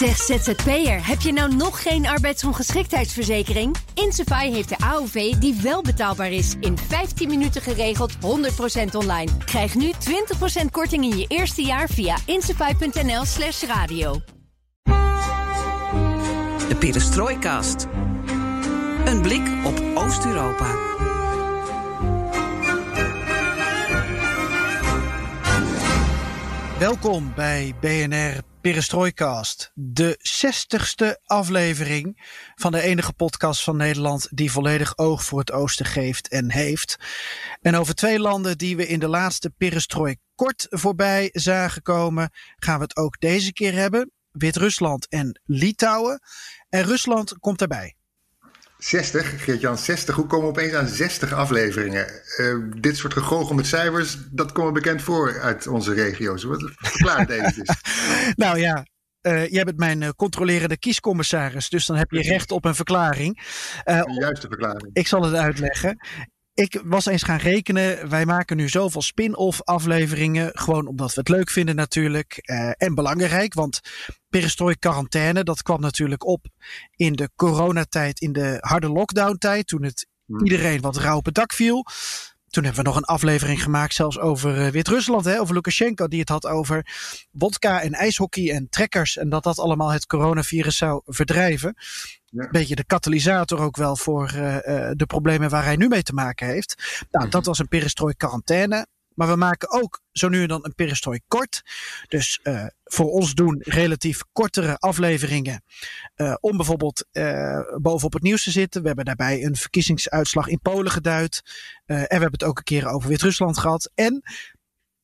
Zeg ZZP'er, heb je nou nog geen arbeidsongeschiktheidsverzekering? Insafai heeft de AOV die wel betaalbaar is. In 15 minuten geregeld, 100% online. Krijg nu 20% korting in je eerste jaar via insafai.nl slash radio. De Perestrooikast. Een blik op Oost-Europa. Welkom bij BNR Perestrooikast. De 60ste aflevering van de enige podcast van Nederland die volledig oog voor het oosten geeft en heeft. En over twee landen die we in de laatste perestrooi kort voorbij zagen komen, gaan we het ook deze keer hebben. Wit-Rusland en Litouwen. En Rusland komt erbij. 60, Geert-Jan, 60. Hoe komen we opeens aan 60 afleveringen? Uh, dit soort gegogel met cijfers, dat komt bekend voor uit onze regio's. Wat verklaart deze is? nou ja, uh, jij bent mijn uh, controlerende kiescommissaris, dus dan heb je recht op een verklaring. Uh, juiste verklaring. Ik zal het uitleggen. Ik was eens gaan rekenen. Wij maken nu zoveel spin-off afleveringen. Gewoon omdat we het leuk vinden natuurlijk. Uh, en belangrijk. Want perestrooi quarantaine, dat kwam natuurlijk op in de coronatijd, in de harde lockdown tijd. Toen het hmm. iedereen wat rauw op het dak viel. Toen hebben we nog een aflevering gemaakt, zelfs over uh, Wit-Rusland, over Lukashenko, die het had over wodka en ijshockey en trekkers. En dat dat allemaal het coronavirus zou verdrijven. Een beetje de katalysator ook wel voor uh, uh, de problemen waar hij nu mee te maken heeft. Nou, dat was een perestrooi quarantaine. Maar we maken ook zo nu en dan een perestrooi kort. Dus uh, voor ons doen relatief kortere afleveringen. Uh, om bijvoorbeeld uh, bovenop het nieuws te zitten. We hebben daarbij een verkiezingsuitslag in Polen geduid. en we hebben het ook een keer over Wit-Rusland gehad. En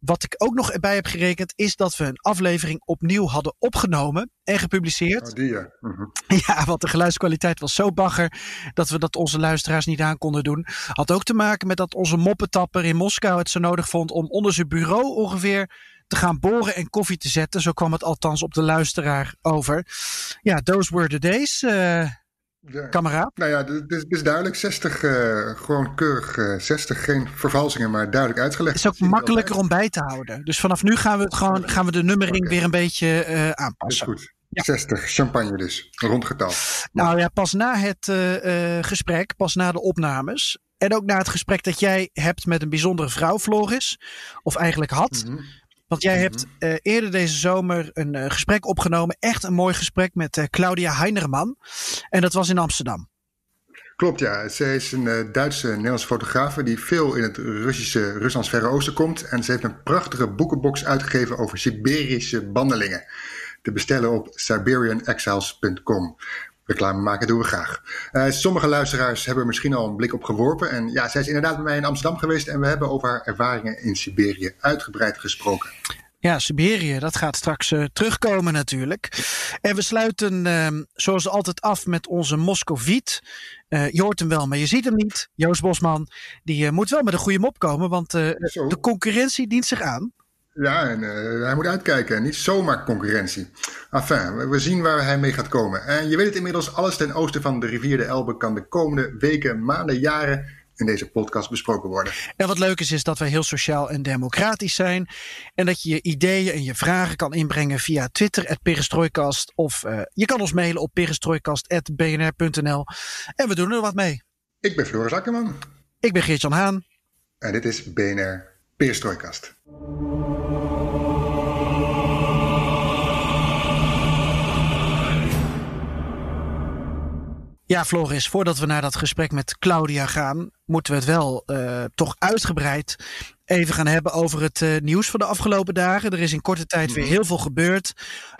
wat ik ook nog erbij heb gerekend, is dat we een aflevering opnieuw hadden opgenomen en gepubliceerd. Oh, die ja. Uh -huh. ja, want de geluidskwaliteit was zo bagger dat we dat onze luisteraars niet aan konden doen. Had ook te maken met dat onze moppetapper in Moskou het zo nodig vond om onder zijn bureau ongeveer te gaan boren en koffie te zetten. Zo kwam het althans op de luisteraar over. Ja, those were the days. Uh, ja. kameraad? Nou ja, het is, is, duidelijk. 60, uh, gewoon keurig uh, 60. Geen vervalsingen, maar duidelijk uitgelegd. Het is ook makkelijker om bij te houden. Dus vanaf nu gaan we, het gewoon, gaan we de nummering okay. weer een beetje uh, aanpassen. Dat is goed. Ja. 60, champagne dus, rondgetal. Nou ja, pas na het gesprek, pas na de opnames. En ook na het gesprek dat jij hebt met een bijzondere vrouw, Floris. Of eigenlijk had. Mm -hmm. Want jij hebt uh, eerder deze zomer een uh, gesprek opgenomen. Echt een mooi gesprek met uh, Claudia Heinerman. En dat was in Amsterdam. Klopt, ja. Zij is een Duitse Nederlandse fotograaf die veel in het Russische, Ruslands Verre Oosten komt. En ze heeft een prachtige boekenbox uitgegeven over Siberische bandelingen. Te bestellen op siberianexiles.com reclame maken doen we graag. Uh, sommige luisteraars hebben er misschien al een blik op geworpen. En ja, zij is inderdaad bij mij in Amsterdam geweest en we hebben over haar ervaringen in Siberië uitgebreid gesproken. Ja, Siberië, dat gaat straks uh, terugkomen natuurlijk. En we sluiten uh, zoals altijd af met onze Moscoviet. Uh, je hoort hem wel, maar je ziet hem niet. Joost Bosman, die moet wel met een goede mop komen, want de concurrentie dient zich aan. Ja, en uh, hij moet uitkijken. Niet zomaar concurrentie. Enfin, we zien waar hij mee gaat komen. En je weet het inmiddels, alles ten oosten van de rivier de Elbe kan de komende weken, maanden, jaren in deze podcast besproken worden. En wat leuk is, is dat wij heel sociaal en democratisch zijn. En dat je je ideeën en je vragen kan inbrengen via Twitter, perestrooikast. Of uh, je kan ons mailen op perestrooikast.bnr.nl. En we doen er wat mee. Ik ben Floris Akkerman. Ik ben Geert-Jan Haan. En dit is BNR Perestrooikast. Ja, Floris, voordat we naar dat gesprek met Claudia gaan, moeten we het wel uh, toch uitgebreid even gaan hebben over het uh, nieuws van de afgelopen dagen. Er is in korte tijd weer heel veel gebeurd.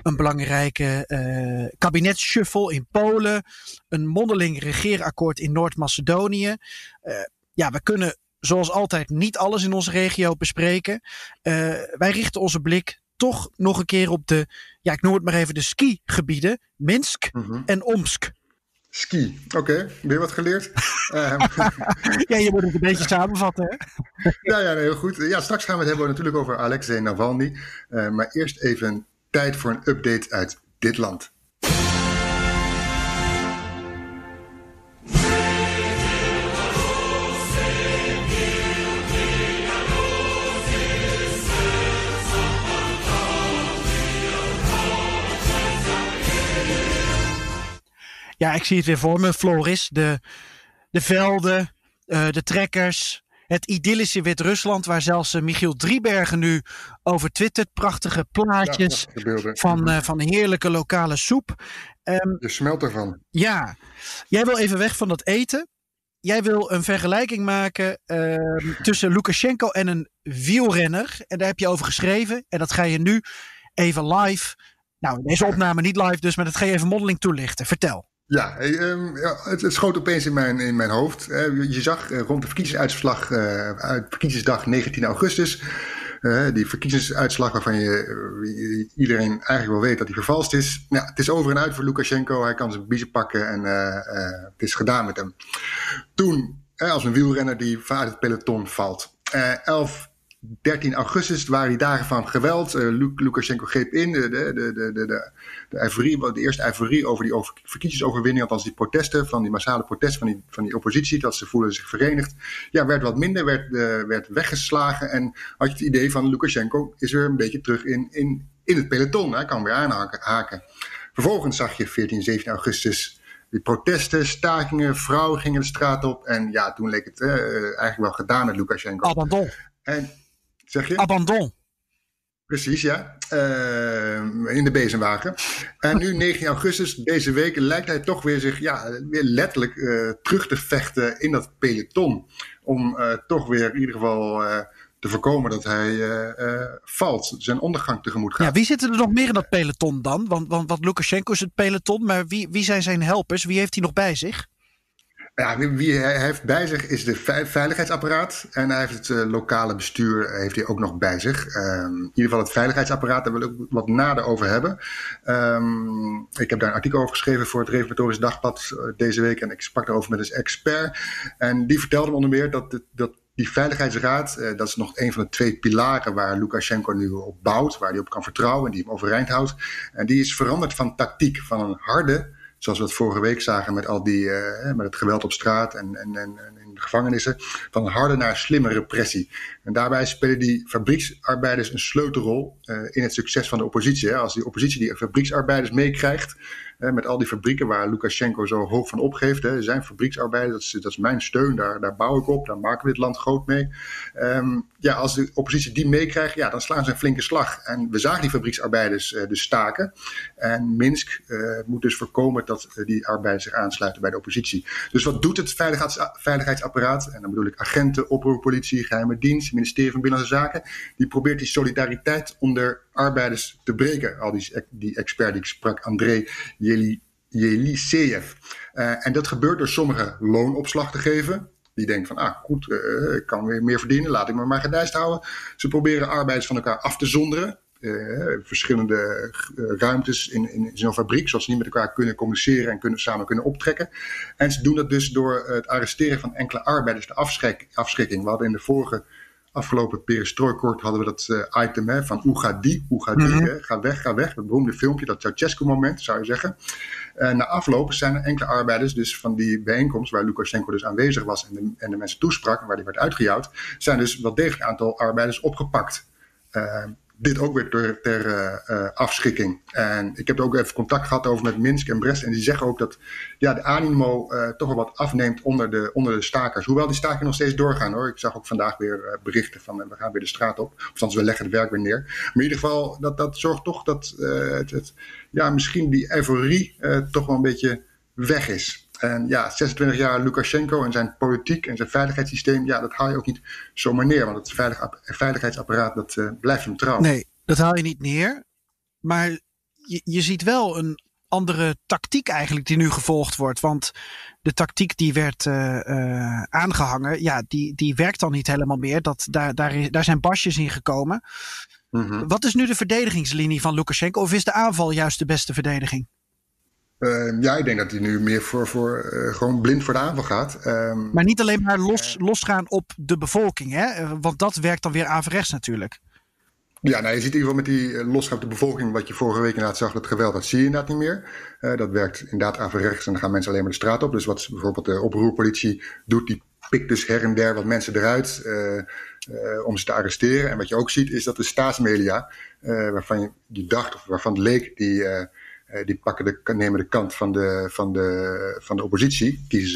Een belangrijke uh, kabinetsshuffle in Polen, een mondeling regeerakkoord in Noord-Macedonië. ja, we kunnen zoals altijd niet alles in onze regio bespreken. wij richten onze blik toch nog een keer op de, ja, ik noem het maar even de skigebieden, Minsk mm -hmm. en Omsk. Ski, oké. Okay. Weer wat geleerd. Ehm, ja, je moet het een beetje samenvatten, hè? ja, ja, heel goed. Ja, straks gaan we het hebben natuurlijk over Alexei Navalny. Uh, maar eerst even tijd voor een update uit dit land. Ja, ik zie het weer voor me. Floris, de, de velden, uh, de trekkers, het idyllische Wit-Rusland, waar zelfs uh, Michiel Driebergen nu over twittert. Prachtige plaatjes ja, van, uh, van heerlijke lokale soep. Um, Je smelt ervan. Ja, jij wil even weg van dat eten. Jij wil een vergelijking maken uh, tussen Lukashenko en een wielrenner. En daar heb je over geschreven. En dat ga je nu even live. Nou, deze opname niet live dus, maar dat ga je even mondeling toelichten. Vertel. Ja, ja het, schoot opeens in mijn, in mijn hoofd. Uh, je zag uh, rond de verkiezingsuitslag, uh, uit verkiezingsdag 19 augustus, die verkiezingsuitslag waarvan je, iedereen eigenlijk wel weet dat die vervalst is. Ja, het is over en uit voor Lukashenko. Hij kan zijn biezen pakken en het is gedaan met hem. Toen, als een wielrenner die vanuit het peloton valt. 11 13 augustus waren die dagen van geweld. Uh, Lukashenko greep in. De, de, de, de, de, de, euforie, de eerste euforie over die over, verkiezingsoverwinning, althans die protesten, van die massale protesten van die, van die oppositie, dat ze voelen zich verenigd. Ja, werd wat minder, werd, uh, werd weggeslagen. En had je het idee van Lukashenko is weer een beetje terug in, in, in het peloton. Hij kan weer aanhaken. Vervolgens zag je 14, 17 augustus die protesten, stakingen, vrouwen gingen de straat op. En ja, toen leek het uh, eigenlijk wel gedaan met Lukashenko. Abandon. En Zeg je? Abandon. Precies, ja. Uh, in de bezemwagen. En nu, 19 augustus, deze week, lijkt hij toch weer zich ja, weer letterlijk uh, terug te vechten in dat peloton. Om uh, toch weer in ieder geval te voorkomen dat hij valt, zijn ondergang tegemoet gaat. Ja, wie zitten er nog meer in dat peloton dan? Want, want, want Lukashenko is het peloton, maar wie, wie zijn zijn helpers? Wie heeft hij nog bij zich? Ja, wie hij heeft bij zich is de veiligheidsapparaat. En hij heeft het uh, lokale bestuur heeft hij ook nog bij zich. Um, in ieder geval het veiligheidsapparaat, daar wil ik wat nader over hebben. Um, ik heb daar een artikel over geschreven voor het Reformatorisch Dagblad uh, deze week. En ik sprak daarover met een expert. En die vertelde me onder meer dat, dat die veiligheidsraad, dat is nog een van de twee pilaren waar Lukashenko nu op bouwt. Waar hij op kan vertrouwen en die hem overeind houdt. En die is veranderd van tactiek, van een harde zoals we het vorige week zagen met al die, uh, met het geweld op straat en, en, en, in de gevangenissen, van harde naar slimme repressie. En daarbij spelen die fabrieksarbeiders een sleutelrol uh, in het succes van de oppositie. Hè. Als die oppositie die fabrieksarbeiders meekrijgt, met al die fabrieken waar Lukashenko zo hoog van opgeeft. Hè, zijn fabrieksarbeiders, dat is, dat is mijn steun, daar, daar bouw ik op, daar maken we dit land groot mee. Um, ja, als de oppositie die meekrijgt, ja, dan slaan ze een flinke slag. En we zagen die fabrieksarbeiders uh, dus staken. En Minsk uh, moet dus voorkomen dat uh, die arbeiders zich aansluiten bij de oppositie. Dus wat doet het veiligheids veiligheidsapparaat? En dan bedoel ik agenten, oproerpolitie, geheime dienst, ministerie van Binnenlandse Zaken. Die probeert die solidariteit onder arbeiders te breken. Al die, die expert die ik sprak, André Jeliseev. Uh, en dat gebeurt door sommige loonopslag te geven. Die denken van, ah goed, uh, ik kan weer meer verdienen, laat ik me maar gedijst houden. Ze proberen arbeiders van elkaar af te zonderen. Verschillende ruimtes in, in, zo'n fabriek, zodat ze niet met elkaar kunnen communiceren en kunnen, samen kunnen optrekken. En ze doen dat dus door het arresteren van enkele arbeiders, de afschrik, afschrikking. We hadden in de vorige afgelopen perestrooikort hadden we dat uh, item hè, van hoe gaat die, hoe gaat die, mm -hmm. ga weg, ga weg. Dat beroemde filmpje, dat Ceausescu-moment zou je zeggen. Uh, na afloop zijn er enkele arbeiders dus van die bijeenkomst waar Lukashenko dus aanwezig was en de, en de mensen toesprak, waar die werd uitgejouwd, zijn dus wel degelijk een aantal arbeiders opgepakt. Uh, dit ook weer ter, ter uh, afschrikking. En ik heb ook even contact gehad over met Minsk en Brest. En die zeggen ook dat ja, de animo uh, toch wel wat afneemt onder de, onder de stakers. Hoewel die stakingen nog steeds doorgaan hoor. Ik zag ook vandaag weer berichten van we gaan weer de straat op. Of althans, we leggen het werk weer neer. Maar in ieder geval, dat, dat zorgt toch dat het, ja, misschien die euforie toch wel een beetje weg is. En ja, 26 jaar Lukashenko en zijn politiek en zijn veiligheidssysteem, ja, dat haal je ook niet zomaar neer. Want het veilig, veiligheidsapparaat, dat uh, blijft hem trouw. Nee, dat haal je niet neer. Maar je, je ziet wel een andere tactiek eigenlijk die nu gevolgd wordt. Want de tactiek die werd uh, uh, aangehangen, ja, die, die werkt dan niet helemaal meer. Dat, daar, daar, is, daar zijn basjes in gekomen. Mm -hmm. Wat is nu de verdedigingslinie van Lukashenko? Of is de aanval juist de beste verdediging? Uh, ja, ik denk dat hij nu meer voor, voor uh, gewoon blind voor de aanval gaat. Um, maar niet alleen maar los, losgaan op de bevolking, hè? want dat werkt dan weer averechts natuurlijk. Ja, nou, je ziet in ieder geval met die losgaan op de bevolking, wat je vorige week inderdaad zag, dat geweld, dat zie je inderdaad niet meer. Uh, dat werkt inderdaad averechts en dan gaan mensen alleen maar de straat op. Dus wat bijvoorbeeld de oproerpolitie doet, die pikt dus her en der wat mensen eruit om ze te arresteren. En wat je ook ziet, is dat de staatsmedia, waarvan je die dacht, of waarvan het leek, die die pakken de, nemen de kant van de, van de, van de oppositie, kiezen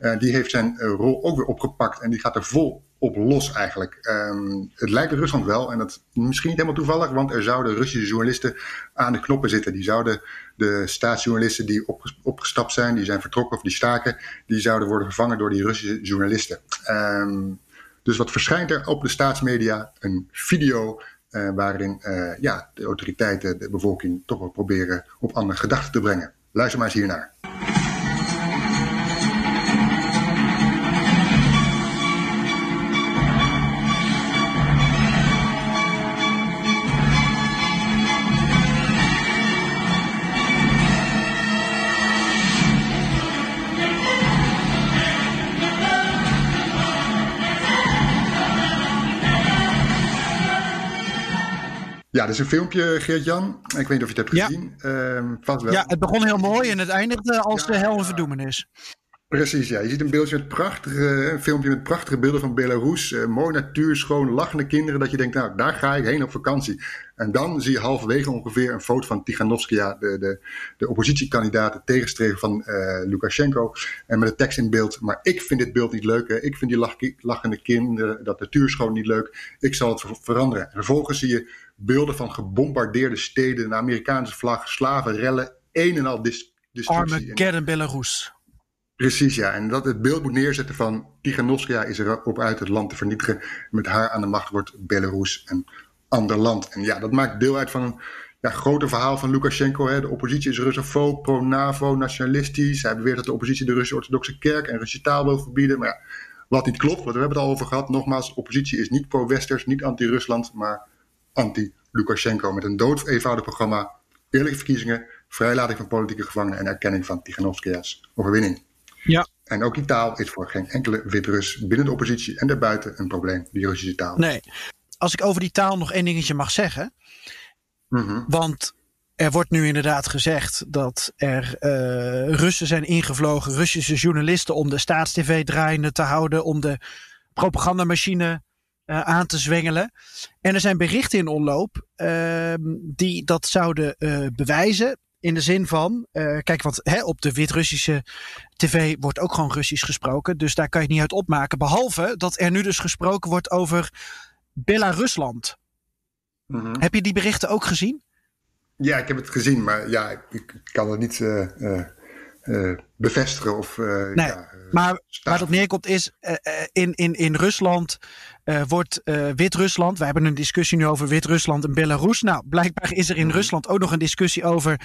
ze. die heeft zijn rol ook weer opgepakt en die gaat er vol op los eigenlijk. Ehm, het lijkt Rusland wel, en dat misschien niet helemaal toevallig, want er zouden Russische journalisten aan de knoppen zitten. Die zouden de staatsjournalisten die opgestapt zijn, die zijn vertrokken of die staken, die zouden worden vervangen door die Russische journalisten. Ehm, dus wat verschijnt er op de staatsmedia? Een video uh, waarin uh, ja, de autoriteiten de bevolking toch wel proberen op andere gedachten te brengen. Luister maar eens hiernaar. Ja, dat is een filmpje, Geert-Jan. Ik weet niet of je het hebt gezien. Ja, uh, vast wel. ja het begon heel mooi en het eindigde als de hel een verdoemenis. Precies, ja. Je ziet een beeldje met prachtige, een filmpje met prachtige beelden van Belarus. Uh, mooi natuur, schoon, lachende kinderen. Dat je denkt, nou, daar ga ik heen op vakantie. En dan zie je halverwege ongeveer een foto van Tiganovskaya, de, de, de oppositiekandidaat, de tegenstrever van uh, Lukashenko. En met de tekst in beeld. Maar ik vind dit beeld niet leuk. Ik vind die lach, lachende kinderen, dat natuurschoon niet leuk. Ik zal het veranderen. En vervolgens zie je beelden van gebombardeerde steden, een Amerikaanse vlag, slaven, rellen, een en al dis destructie. Belarus. Precies, ja. En dat het beeld moet neerzetten van Tiganovskaya is erop uit het land te vernietigen. Met haar aan de macht wordt Belarus een ander land. En ja, dat maakt deel uit van een ja, groter verhaal van Lukashenko. Hè. De oppositie is Russofoob, pro-NAVO, nationalistisch. Hij beweert dat de oppositie de Russische-orthodoxe kerk en Russische taal wil verbieden. Maar ja, wat niet klopt, want we hebben het al over gehad. Nogmaals, oppositie is niet pro-Westers, niet anti-Rusland, maar anti-Lukashenko. Met een dood eenvoudig programma, eerlijke verkiezingen, vrijlating van politieke gevangenen en erkenning van Tiganovskaya's overwinning. Ja. En ook die taal is voor geen enkele Wit-Rus binnen de oppositie en daarbuiten een probleem, die Russische taal. Nee. Als ik over die taal nog één dingetje mag zeggen. Mhm. Want er wordt nu inderdaad gezegd dat er uh, Russen zijn ingevlogen, Russische journalisten, om de staatstv draaiende te houden, om de propagandamachine uh, aan te zwengelen. En er zijn berichten in omloop uh, die dat zouden uh, bewijzen. In de zin van, kijk, want hè, op de Wit-Russische tv wordt ook gewoon Russisch gesproken. Dus daar kan je het niet uit opmaken. Behalve dat er nu dus gesproken wordt over Belarusland. Mm Heb je die berichten ook gezien? Ja, ik heb het gezien, maar ja, ik, kan het niet uh, bevestigen. Of, nee, ja, maar waar dat neerkomt is, in, in, in Rusland uh, wordt uh, Wit-Rusland. We hebben een discussie nu over Wit-Rusland en Belarus. Nou, blijkbaar is er in mhm. Rusland ook nog een discussie over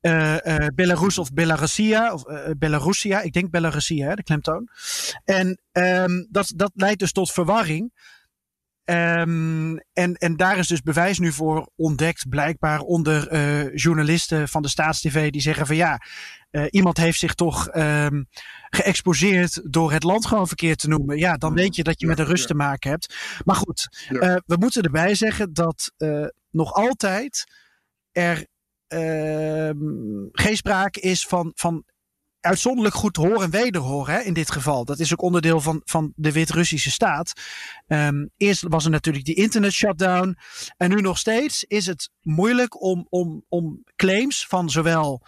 uh, Belarus of Belarusia. Of Belarusia. Ik denk Belarusia, hè, de klemtoon. En um, dat, dat leidt dus tot verwarring. Um, en, en daar is dus bewijs nu voor ontdekt, blijkbaar onder uh, journalisten van de Staatstv die zeggen van ja, uh, iemand heeft zich toch um, geëxposeerd door het land gewoon verkeerd te noemen. Ja, dan weet je dat je met een rust te maken hebt. Maar goed, uh, we moeten erbij zeggen dat nog altijd er geen sprake is van, van uitzonderlijk goed horen en wederhoren hè, in dit geval. Dat is ook onderdeel van, van de Wit-Russische staat. Um, eerst was er natuurlijk die internet shutdown. En nu nog steeds is het moeilijk om, om, om claims van zowel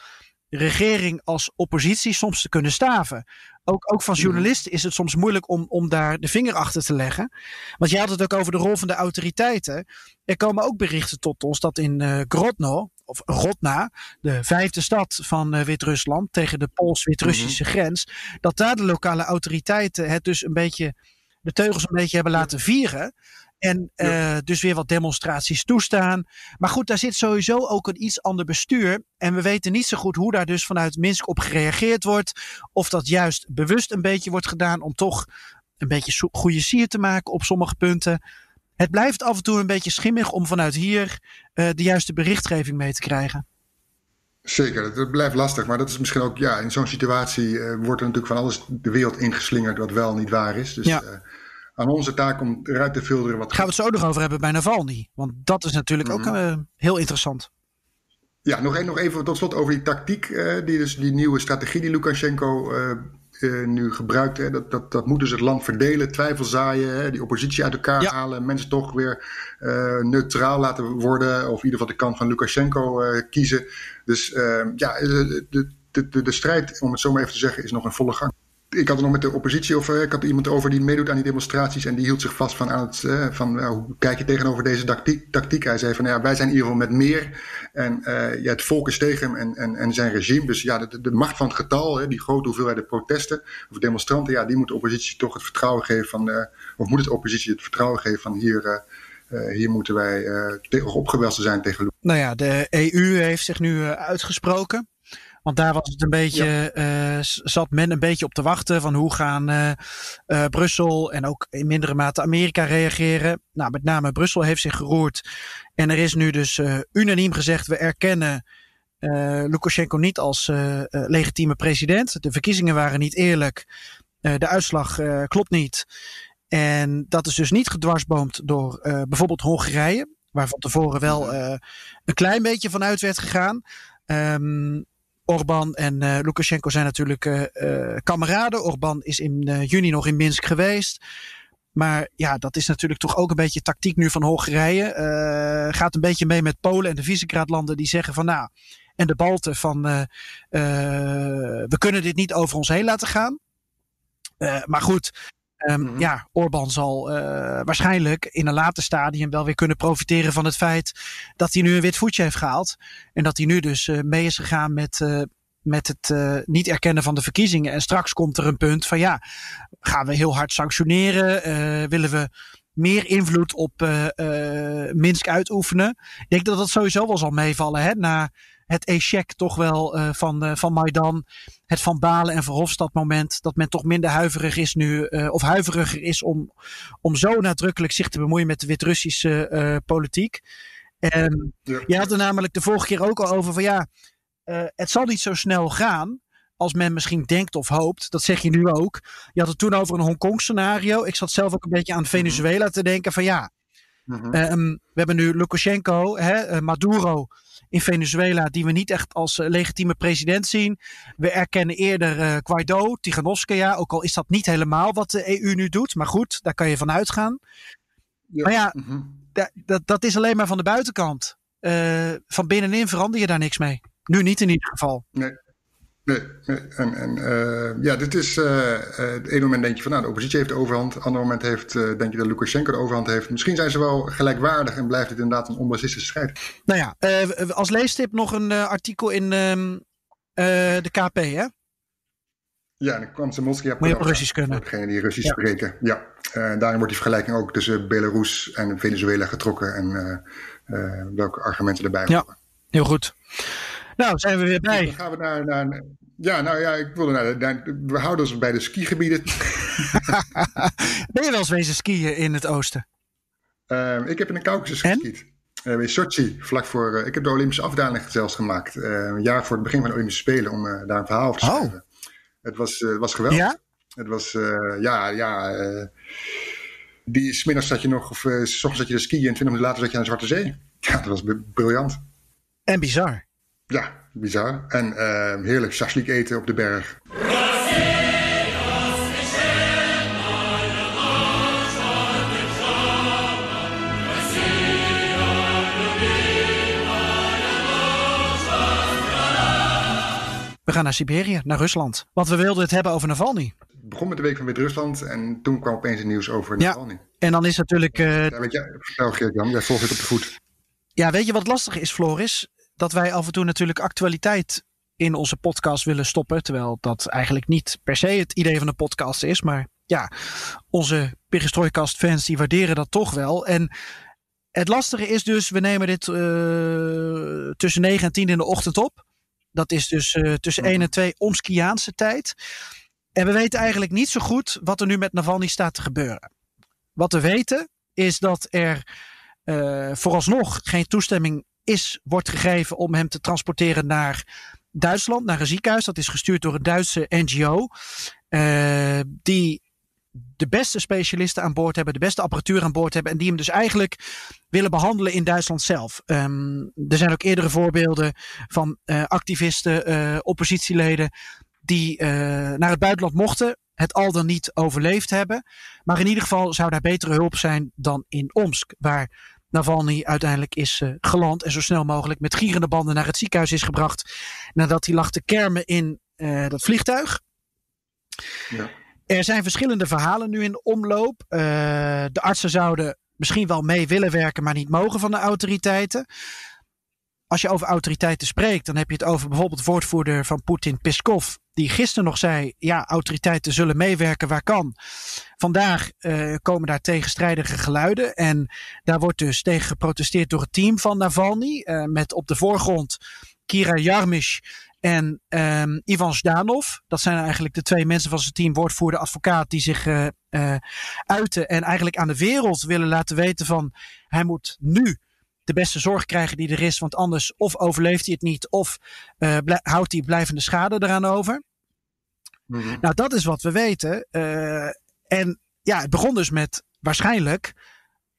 regering als oppositie soms te kunnen staven. Ook, ook van mhm. journalisten is het soms moeilijk om, om daar de vinger achter te leggen. Want jij had het ook over de rol van de autoriteiten. Er komen ook berichten tot ons dat in uh, Grodno, of Rodna, de vijfde stad van uh, Wit-Rusland, tegen de Pools-Wit-Russische mhm. grens, dat daar de lokale autoriteiten het dus een beetje, de teugels een beetje hebben laten vieren. En uh, dus weer wat demonstraties toestaan. Maar goed, daar zit sowieso ook een iets ander bestuur. En we weten niet zo goed hoe daar dus vanuit Minsk op gereageerd wordt. Of dat juist bewust een beetje wordt gedaan om toch een beetje goede sier te maken op sommige punten. Het blijft af en toe een beetje schimmig om vanuit hier uh, de juiste berichtgeving mee te krijgen. Zeker, dat blijft lastig. Maar dat is misschien ook, ja, in zo'n situatie uh, wordt er natuurlijk van alles de wereld ingeslingerd wat wel niet waar is. Dus ja. Aan onze taak om eruit te filteren wat. Gaan we het zo nog over hebben bij Navalny? Want dat is natuurlijk ook uh, heel interessant. Ja, nog, een, nog even tot slot over die tactiek, uh, die, dus die nieuwe strategie die Lukashenko uh, uh, nu gebruikt. Hè? Dat, dat, dat moet dus het land verdelen, twijfel zaaien, hè? die oppositie uit elkaar halen, mensen toch weer uh, neutraal laten worden, of in ieder geval de kant van Lukashenko uh, kiezen. Dus ja, de, de, de, de strijd, om het zo maar even te zeggen, is nog in volle gang ik had het nog met de oppositie over. Ik had iemand over die meedoet aan die demonstraties. En die hield zich vast van aan het. Uh, van uh, hoe kijk je tegenover deze tactiek, tactiek? Hij zei van ja, wij zijn in ieder geval met meer. En uh, ja, het volk is tegen hem en, en, en zijn regime. Dus ja, de, macht van het getal, hè, die grote hoeveelheid protesten of demonstranten. Ja, die moet de oppositie toch het vertrouwen geven van. of moet het oppositie het vertrouwen geven van hier. hier moeten wij opgewelst zijn tegen. Nou ja, de EU heeft zich nu uitgesproken. Want daar was het een beetje, ja. uh, zat men een beetje op te wachten van hoe gaan uh, uh, Brussel en ook in mindere mate Amerika reageren. Nou, met name Brussel heeft zich geroerd. En er is nu dus unaniem gezegd, we erkennen Lukashenko niet als legitieme president. De verkiezingen waren niet eerlijk. de uitslag klopt niet. En dat is dus niet gedwarsboomd door bijvoorbeeld Hongarije, waar van tevoren wel een klein beetje vanuit werd gegaan. Um, Orbán en uh, Lukashenko zijn natuurlijk uh, uh, kameraden. Orbán is in juni nog in Minsk geweest. Maar ja, dat is natuurlijk toch ook een beetje tactiek nu van Hongarije. gaat een beetje mee met Polen en de Visegrad-landen die zeggen van nou, en de Balten van we kunnen dit niet over ons heen laten gaan. maar goed, Um, Ja, Orbán zal uh, waarschijnlijk in een later stadium wel weer kunnen profiteren van het feit dat hij nu een wit voetje heeft gehaald. En dat hij nu dus uh, mee is gegaan met, uh, met het niet erkennen van de verkiezingen. En straks komt er een punt van ja, gaan we heel hard sanctioneren? willen we meer invloed op Minsk uitoefenen? Ik denk dat dat sowieso wel zal meevallen hè, na het echec toch wel uh, van, uh, van Maidan. Het Van Balen en Verhofstadt moment. Dat men toch minder huiverig is nu. Uh, of huiveriger is om, om zo nadrukkelijk zich te bemoeien met de Wit-Russische politiek. En ja. je had er namelijk de vorige keer ook al over van ja. het zal niet zo snel gaan als men misschien denkt of hoopt. Dat zeg je nu ook. Je had het toen over een Hongkong scenario. Ik zat zelf ook een beetje aan Venezuela te denken van ja. -hmm. um, we hebben nu Lukashenko, hè, Maduro in Venezuela, die we niet echt als uh, legitieme president zien. We erkennen eerder uh, Guaido, Tiganovskaya, ook al is dat niet helemaal wat de EU nu doet. Maar goed, daar kan je van uitgaan. Ja. Maar ja, -hmm. dat, dat is alleen maar van de buitenkant. Van binnenin verander je daar niks mee. Nu niet in ieder geval. Nee. Nee, nee, en, en uh, ja, dit is. Uh, het ene moment denk je van nou, de oppositie heeft de overhand. Het andere moment heeft, uh, denk je dat Lukashenko de overhand heeft. Misschien zijn ze wel gelijkwaardig en blijft het inderdaad een onbasistische strijd. Nou ja, als leestip nog een artikel in ehm, de KP, hè? Ja, de Kwamse Moskia. Moet je op Russisch kunnen. Voor degenen die Russisch ja. spreken. Ja, daarin wordt die vergelijking ook tussen Belarus en Venezuela getrokken. En welke argumenten erbij ja, heel goed. Nou, zijn we weer bij. Dan gaan we naar, naar ja, nou ja, ik wilde naar, naar, we houden ons bij de skigebieden. ben je wel eens wezen skiën in het oosten? Uh, ik heb in de Caucasus geskiet. Uh, in Sochi, vlak voor. Uh, ik heb de Olympische afdaling zelfs gemaakt. Uh, een jaar voor het begin van de Olympische Spelen, om daar een verhaal over te schrijven. Oh. Het was, was geweldig. Ja? Het was, ja, ja. die smiddags zat je nog, of s ochtends zat je de skiën en 20 minuten later zat je aan de Zwarte Zee. Ja, dat was briljant. En bizar. Ja, bizar. En uh, heerlijk shashlik eten op de berg. We gaan naar Siberië, naar Rusland. Want we wilden het hebben over Navalny. Het begon met de week van Wit-Rusland en toen kwam opeens het nieuws over Navalny. Ja, en dan is natuurlijk... Uh... Ja, weet je, vertel Geert-Jan, jij volgt het op de voet. Ja, weet je wat lastig is, Floris? Dat wij af en toe natuurlijk actualiteit in onze podcast willen stoppen. Terwijl dat eigenlijk niet per se het idee van de podcast is. Maar ja, onze Perestroikast fans die waarderen dat toch wel. En het lastige is dus, we nemen dit uh, tussen 9 en 10 in de ochtend op. Dat is dus uh, tussen 1 en 2 Omskiaanse tijd. En we weten eigenlijk niet zo goed wat er nu met Navalny staat te gebeuren. Wat we weten is dat er uh, vooralsnog geen toestemming is, wordt gegeven om hem te transporteren naar Duitsland, naar een ziekenhuis. Dat is gestuurd door een Duitse NGO. Uh, die de beste specialisten aan boord hebben, de beste apparatuur aan boord hebben. En die hem dus eigenlijk willen behandelen in Duitsland zelf. Um, er zijn ook eerdere voorbeelden van uh, activisten, uh, oppositieleden. die naar het buitenland mochten, het al dan niet overleefd hebben. Maar in ieder geval zou daar betere hulp zijn dan in Omsk, waar Navalny uiteindelijk is uh, geland en zo snel mogelijk met gierende banden naar het ziekenhuis is gebracht. Nadat hij lag te kermen in uh, dat vliegtuig. Ja. Er zijn verschillende verhalen nu in omloop. Uh, de artsen zouden misschien wel mee willen werken, maar niet mogen van de autoriteiten. Als je over autoriteiten spreekt, dan heb je het over bijvoorbeeld woordvoerder van Poetin, Peskov, die gisteren nog zei: ja, autoriteiten zullen meewerken waar kan. Vandaag uh, komen daar tegenstrijdige geluiden. En daar wordt dus tegen geprotesteerd door het team van Navalny. Uh, met op de voorgrond Kira Jarmish en um, Ivan Zdanov. Dat zijn eigenlijk de twee mensen van zijn team, woordvoerder, advocaat, die zich uh, uiten. En eigenlijk aan de wereld willen laten weten van hij moet nu de beste zorg krijgen die er is. Want anders of overleeft hij het niet of uh, houdt hij blijvende schade eraan over. Mm -hmm. Nou, dat is wat we weten. Uh, en ja, het begon dus met waarschijnlijk,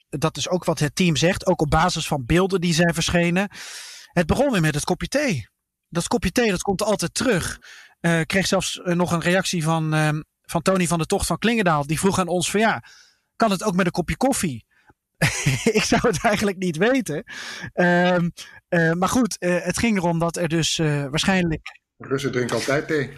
dat is ook wat het team zegt, ook op basis van beelden die zijn verschenen. Het begon weer met het kopje thee. Dat kopje thee, dat komt altijd terug. Uh, kreeg zelfs nog een reactie van, uh, van Tony van de Tocht van Klingendaal. Die vroeg aan ons van ja, kan het ook met een kopje koffie? ik zou het eigenlijk niet weten. Um, uh, maar goed, uh, het ging erom dat er dus uh, waarschijnlijk. Russen drinken altijd thee.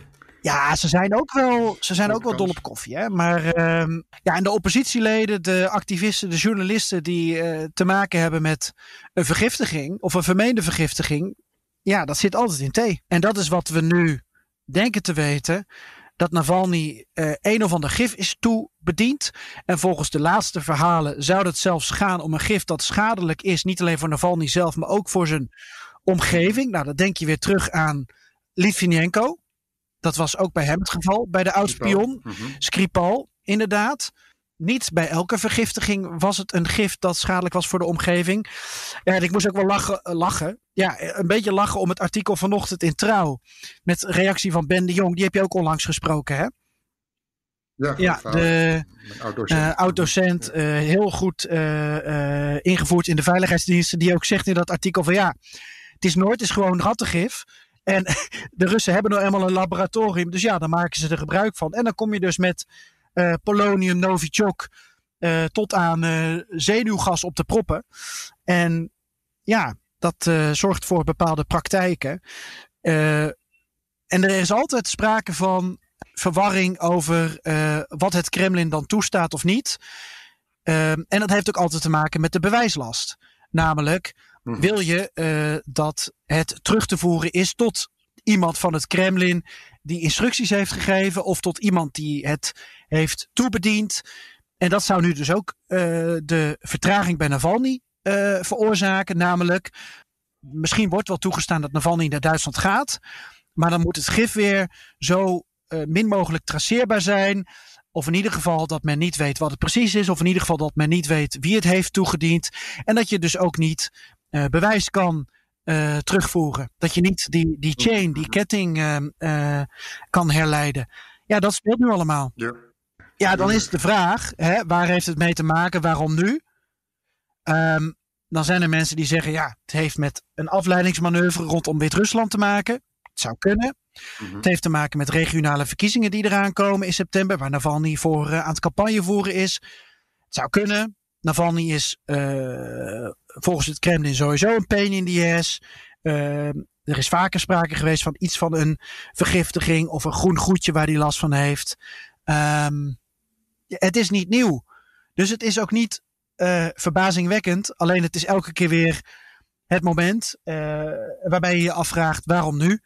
Ja, ze zijn ook wel, ze zijn ook wel dol op koffie. Hè? Maar um, ja, en de oppositieleden, de activisten, de journalisten die te maken hebben met een vergiftiging of een vermeende vergiftiging. Ja, dat zit altijd in thee. En dat is wat we nu denken te weten dat Navalny uh, een of ander gif is toebediend. En volgens de laatste verhalen zou het zelfs gaan om een gif dat schadelijk is. Niet alleen voor Navalny zelf, maar ook voor zijn omgeving. Nou, dan denk je weer terug aan Litvinenko. Dat was ook bij hem het geval. Bij de oud-spion mm-hmm. Skripal, inderdaad. Niet bij elke vergiftiging was het een gif dat schadelijk was voor de omgeving. Ja, en ik moest ook wel lachen, lachen. Ja, een beetje lachen om het artikel vanochtend in Trouw. Met reactie van Ben de Jong. Die heb je ook onlangs gesproken, hè? Ja, ja de oud-docent, uh, heel goed uh, ingevoerd in de veiligheidsdiensten. Die ook zegt in dat artikel van ja, het is nooit, het is gewoon rattengif. En de Russen hebben nou eenmaal een laboratorium. Dus ja, dan maken ze er gebruik van. En dan kom je dus met polonium, Novichok, uh, tot aan uh, zenuwgas op de proppen. En ja, dat zorgt voor bepaalde praktijken. en er is altijd sprake van verwarring over wat het Kremlin dan toestaat of niet. en dat heeft ook altijd te maken met de bewijslast. Namelijk, mm-hmm. wil je dat het terug te voeren is tot iemand van het Kremlin die instructies heeft gegeven of tot iemand die het heeft toebediend. En dat zou nu dus ook uh, de vertraging bij Navalny uh, veroorzaken. Namelijk, misschien wordt wel toegestaan dat Navalny naar Duitsland gaat. Maar dan moet het gif weer zo uh, min mogelijk traceerbaar zijn. Of in ieder geval dat men niet weet wat het precies is. Of in ieder geval dat men niet weet wie het heeft toegediend. En dat je dus ook niet bewijs kan uh, terugvoeren. Dat je niet die, die chain, die ketting uh, uh, kan herleiden. Ja, dat speelt nu allemaal. Ja, ja dan is de vraag, hè, waar heeft het mee te maken? Waarom nu? Um, dan zijn er mensen die zeggen, ja, het heeft met een afleidingsmanoeuvre rondom Wit-Rusland te maken. Het zou kunnen. Mm-hmm. Het heeft te maken met regionale verkiezingen die eraan komen in september, waar Navalny voor aan het campagne voeren is. Het zou kunnen. Navalny is uh, volgens het Kremlin sowieso een pain in the ass. Uh, er is vaker sprake geweest van iets van een vergiftiging of een groen goedje waar hij last van heeft. Um, het is niet nieuw. Dus het is ook niet uh, verbazingwekkend. Alleen het is elke keer weer het moment waarbij je je afvraagt waarom nu.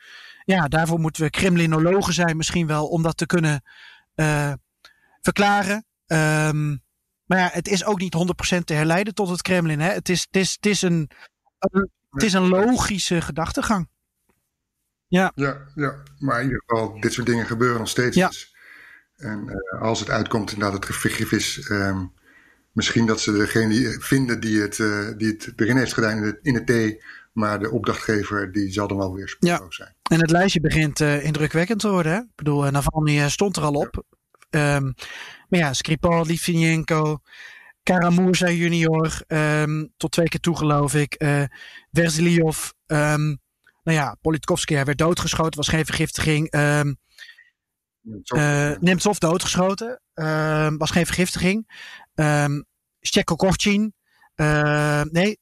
Ja, daarvoor moeten we Kremlinologen zijn misschien wel om dat te kunnen verklaren. Um, maar ja, het is ook niet 100% te herleiden tot het Kremlin. Hè? Het, is, het, is, het, is een, het is een logische gedachtegang. Ja. Ja, ja, maar in ieder geval, dit soort dingen gebeuren nog steeds. Ja. En uh, als het uitkomt inderdaad het vergif is, um, misschien dat ze degene die vinden die het, uh, die het erin heeft gedaan in de, in de thee, maar de opdrachtgever die zal dan wel weer spoorloos ja. zijn. En het lijstje begint uh, indrukwekkend te worden. Hè? Ik bedoel, Navalny stond er al op. Ja. Um, maar ja, Skripal, Litvinenko, Karamurza junior, um, tot twee keer toe geloof ik. Uh, Verziliov, um, nou ja, Politkovski, hij werd doodgeschoten, was geen vergiftiging. Um, Uh, Nemtsov doodgeschoten. Uh, was geen vergiftiging. Um. Uh, nee,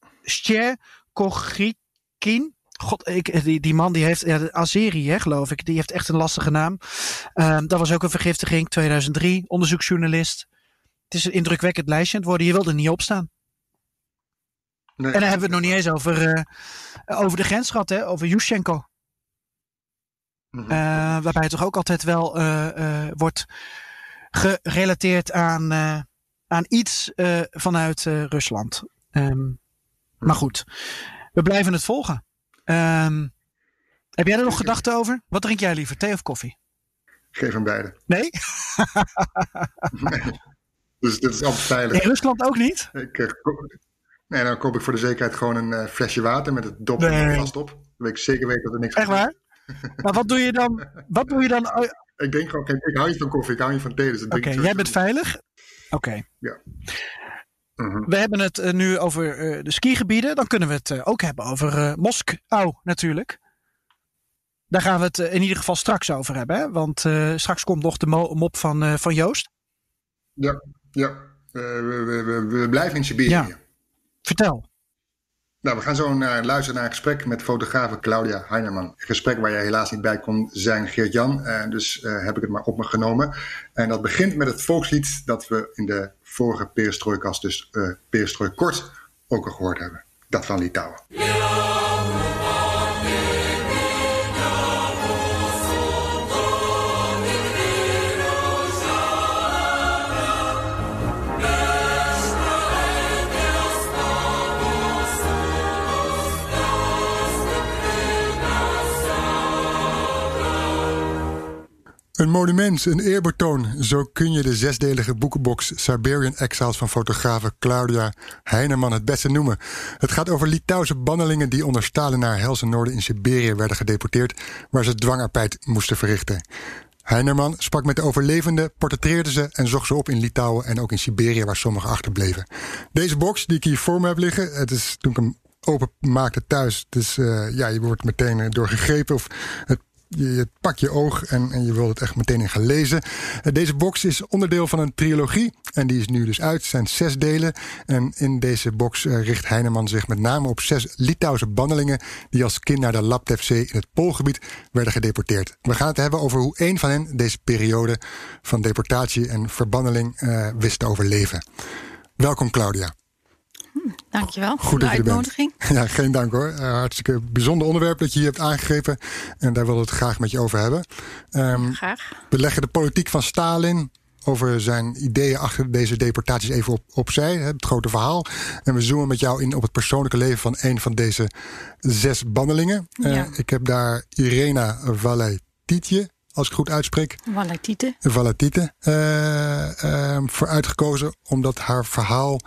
Kochikin. God, ik, die, die man die heeft, ja, Azeri hè, geloof ik, die heeft echt een lastige naam. Um, dat was ook een vergiftiging, 2003, onderzoeksjournalist. Het is een indrukwekkend lijstje het worden, je wilde niet opstaan. Nee, en dan hebben we het nog niet eens over, uh, over de grens gehad, hè, over Yushchenko. Mm -hmm. uh, waarbij het toch ook altijd wel uh, wordt gerelateerd aan, aan iets vanuit Rusland. Um, maar goed, we blijven het volgen. Um, heb jij er nog gedachten over? Wat drink jij liever, thee of koffie? Geef hem beide. Nee? nee. Dus dit is altijd veilig. In Rusland ook niet? Ik, uh, nee, dan koop ik voor de zekerheid gewoon een uh, flesje water met het dop nee. vast op. Dan weet ik zeker weten dat er niks Echt waar? maar wat doe je dan? Wat doe je dan? ik denk gewoon, ik hou niet van koffie, ik hou niet van thee. Dus Oké, okay, jij bent veilig? Oké. Okay. Ja. Mm -hmm. We hebben het uh, nu over uh, de skigebieden. Dan kunnen we het uh, ook hebben over Moskou natuurlijk. Daar gaan we het in ieder geval straks over hebben. Hè? Want straks komt nog de mop van, van Joost. Ja, ja. We, we, we, blijven in Siberië. Ja. Vertel. Nou, we gaan zo naar, luisteren naar een gesprek met fotografe Claudia Heinerman. Een gesprek waar je helaas niet bij kon zijn, Geert-Jan. dus heb ik het maar op me genomen. En dat begint met het volkslied dat we in de vorige perestrooikast, dus uh, perestrooi kort, ook al gehoord hebben. Dat van Litouwen. Een monument, een eerbetoon. Zo kun je de zesdelige boekenbox Siberian Exiles van fotografe Claudia Heineman het beste noemen. Het gaat over Litouwse bannelingen die onder Stalin naar Helse Noorden in Siberië werden gedeporteerd, waar ze dwangarbeid moesten verrichten. Heinerman sprak met de overlevenden, portretteerde ze en zocht ze op in Litouwen en ook in Siberië, waar sommigen achterbleven. Deze box die ik hier voor me heb liggen, het is toen ik hem open maakte thuis. Dus uh, ja, je wordt meteen doorgegrepen. Of het je, je pakt je oog en, en, je wilt het echt meteen in gaan lezen. Uh, deze box is onderdeel van een trilogie. En die is nu dus uit. Het zijn zes delen. En in deze box uh, richt Heineman zich met name op zes Litouwse bannelingen. die als kind naar de Laptevzee in het Poolgebied werden gedeporteerd. We gaan het hebben over hoe een van hen deze periode van deportatie en verbanneling uh, wist te overleven. Welkom, Claudia. Dankjewel Goed voor de uitnodiging. Ja, geen dank hoor. Uh, hartstikke bijzonder onderwerp dat je hier hebt aangegrepen. En daar willen we het graag met je over hebben. Um, graag. We leggen de politiek van Stalin over zijn ideeën achter deze deportaties even op, opzij. Het grote verhaal. En we zoomen met jou in op het persoonlijke leven van een van deze zes bannelingen. Uh, ja. Ik heb daar Irena Valetitje als ik het goed uitspreek. Valetite. Uh, uh, voor uitgekozen omdat haar verhaal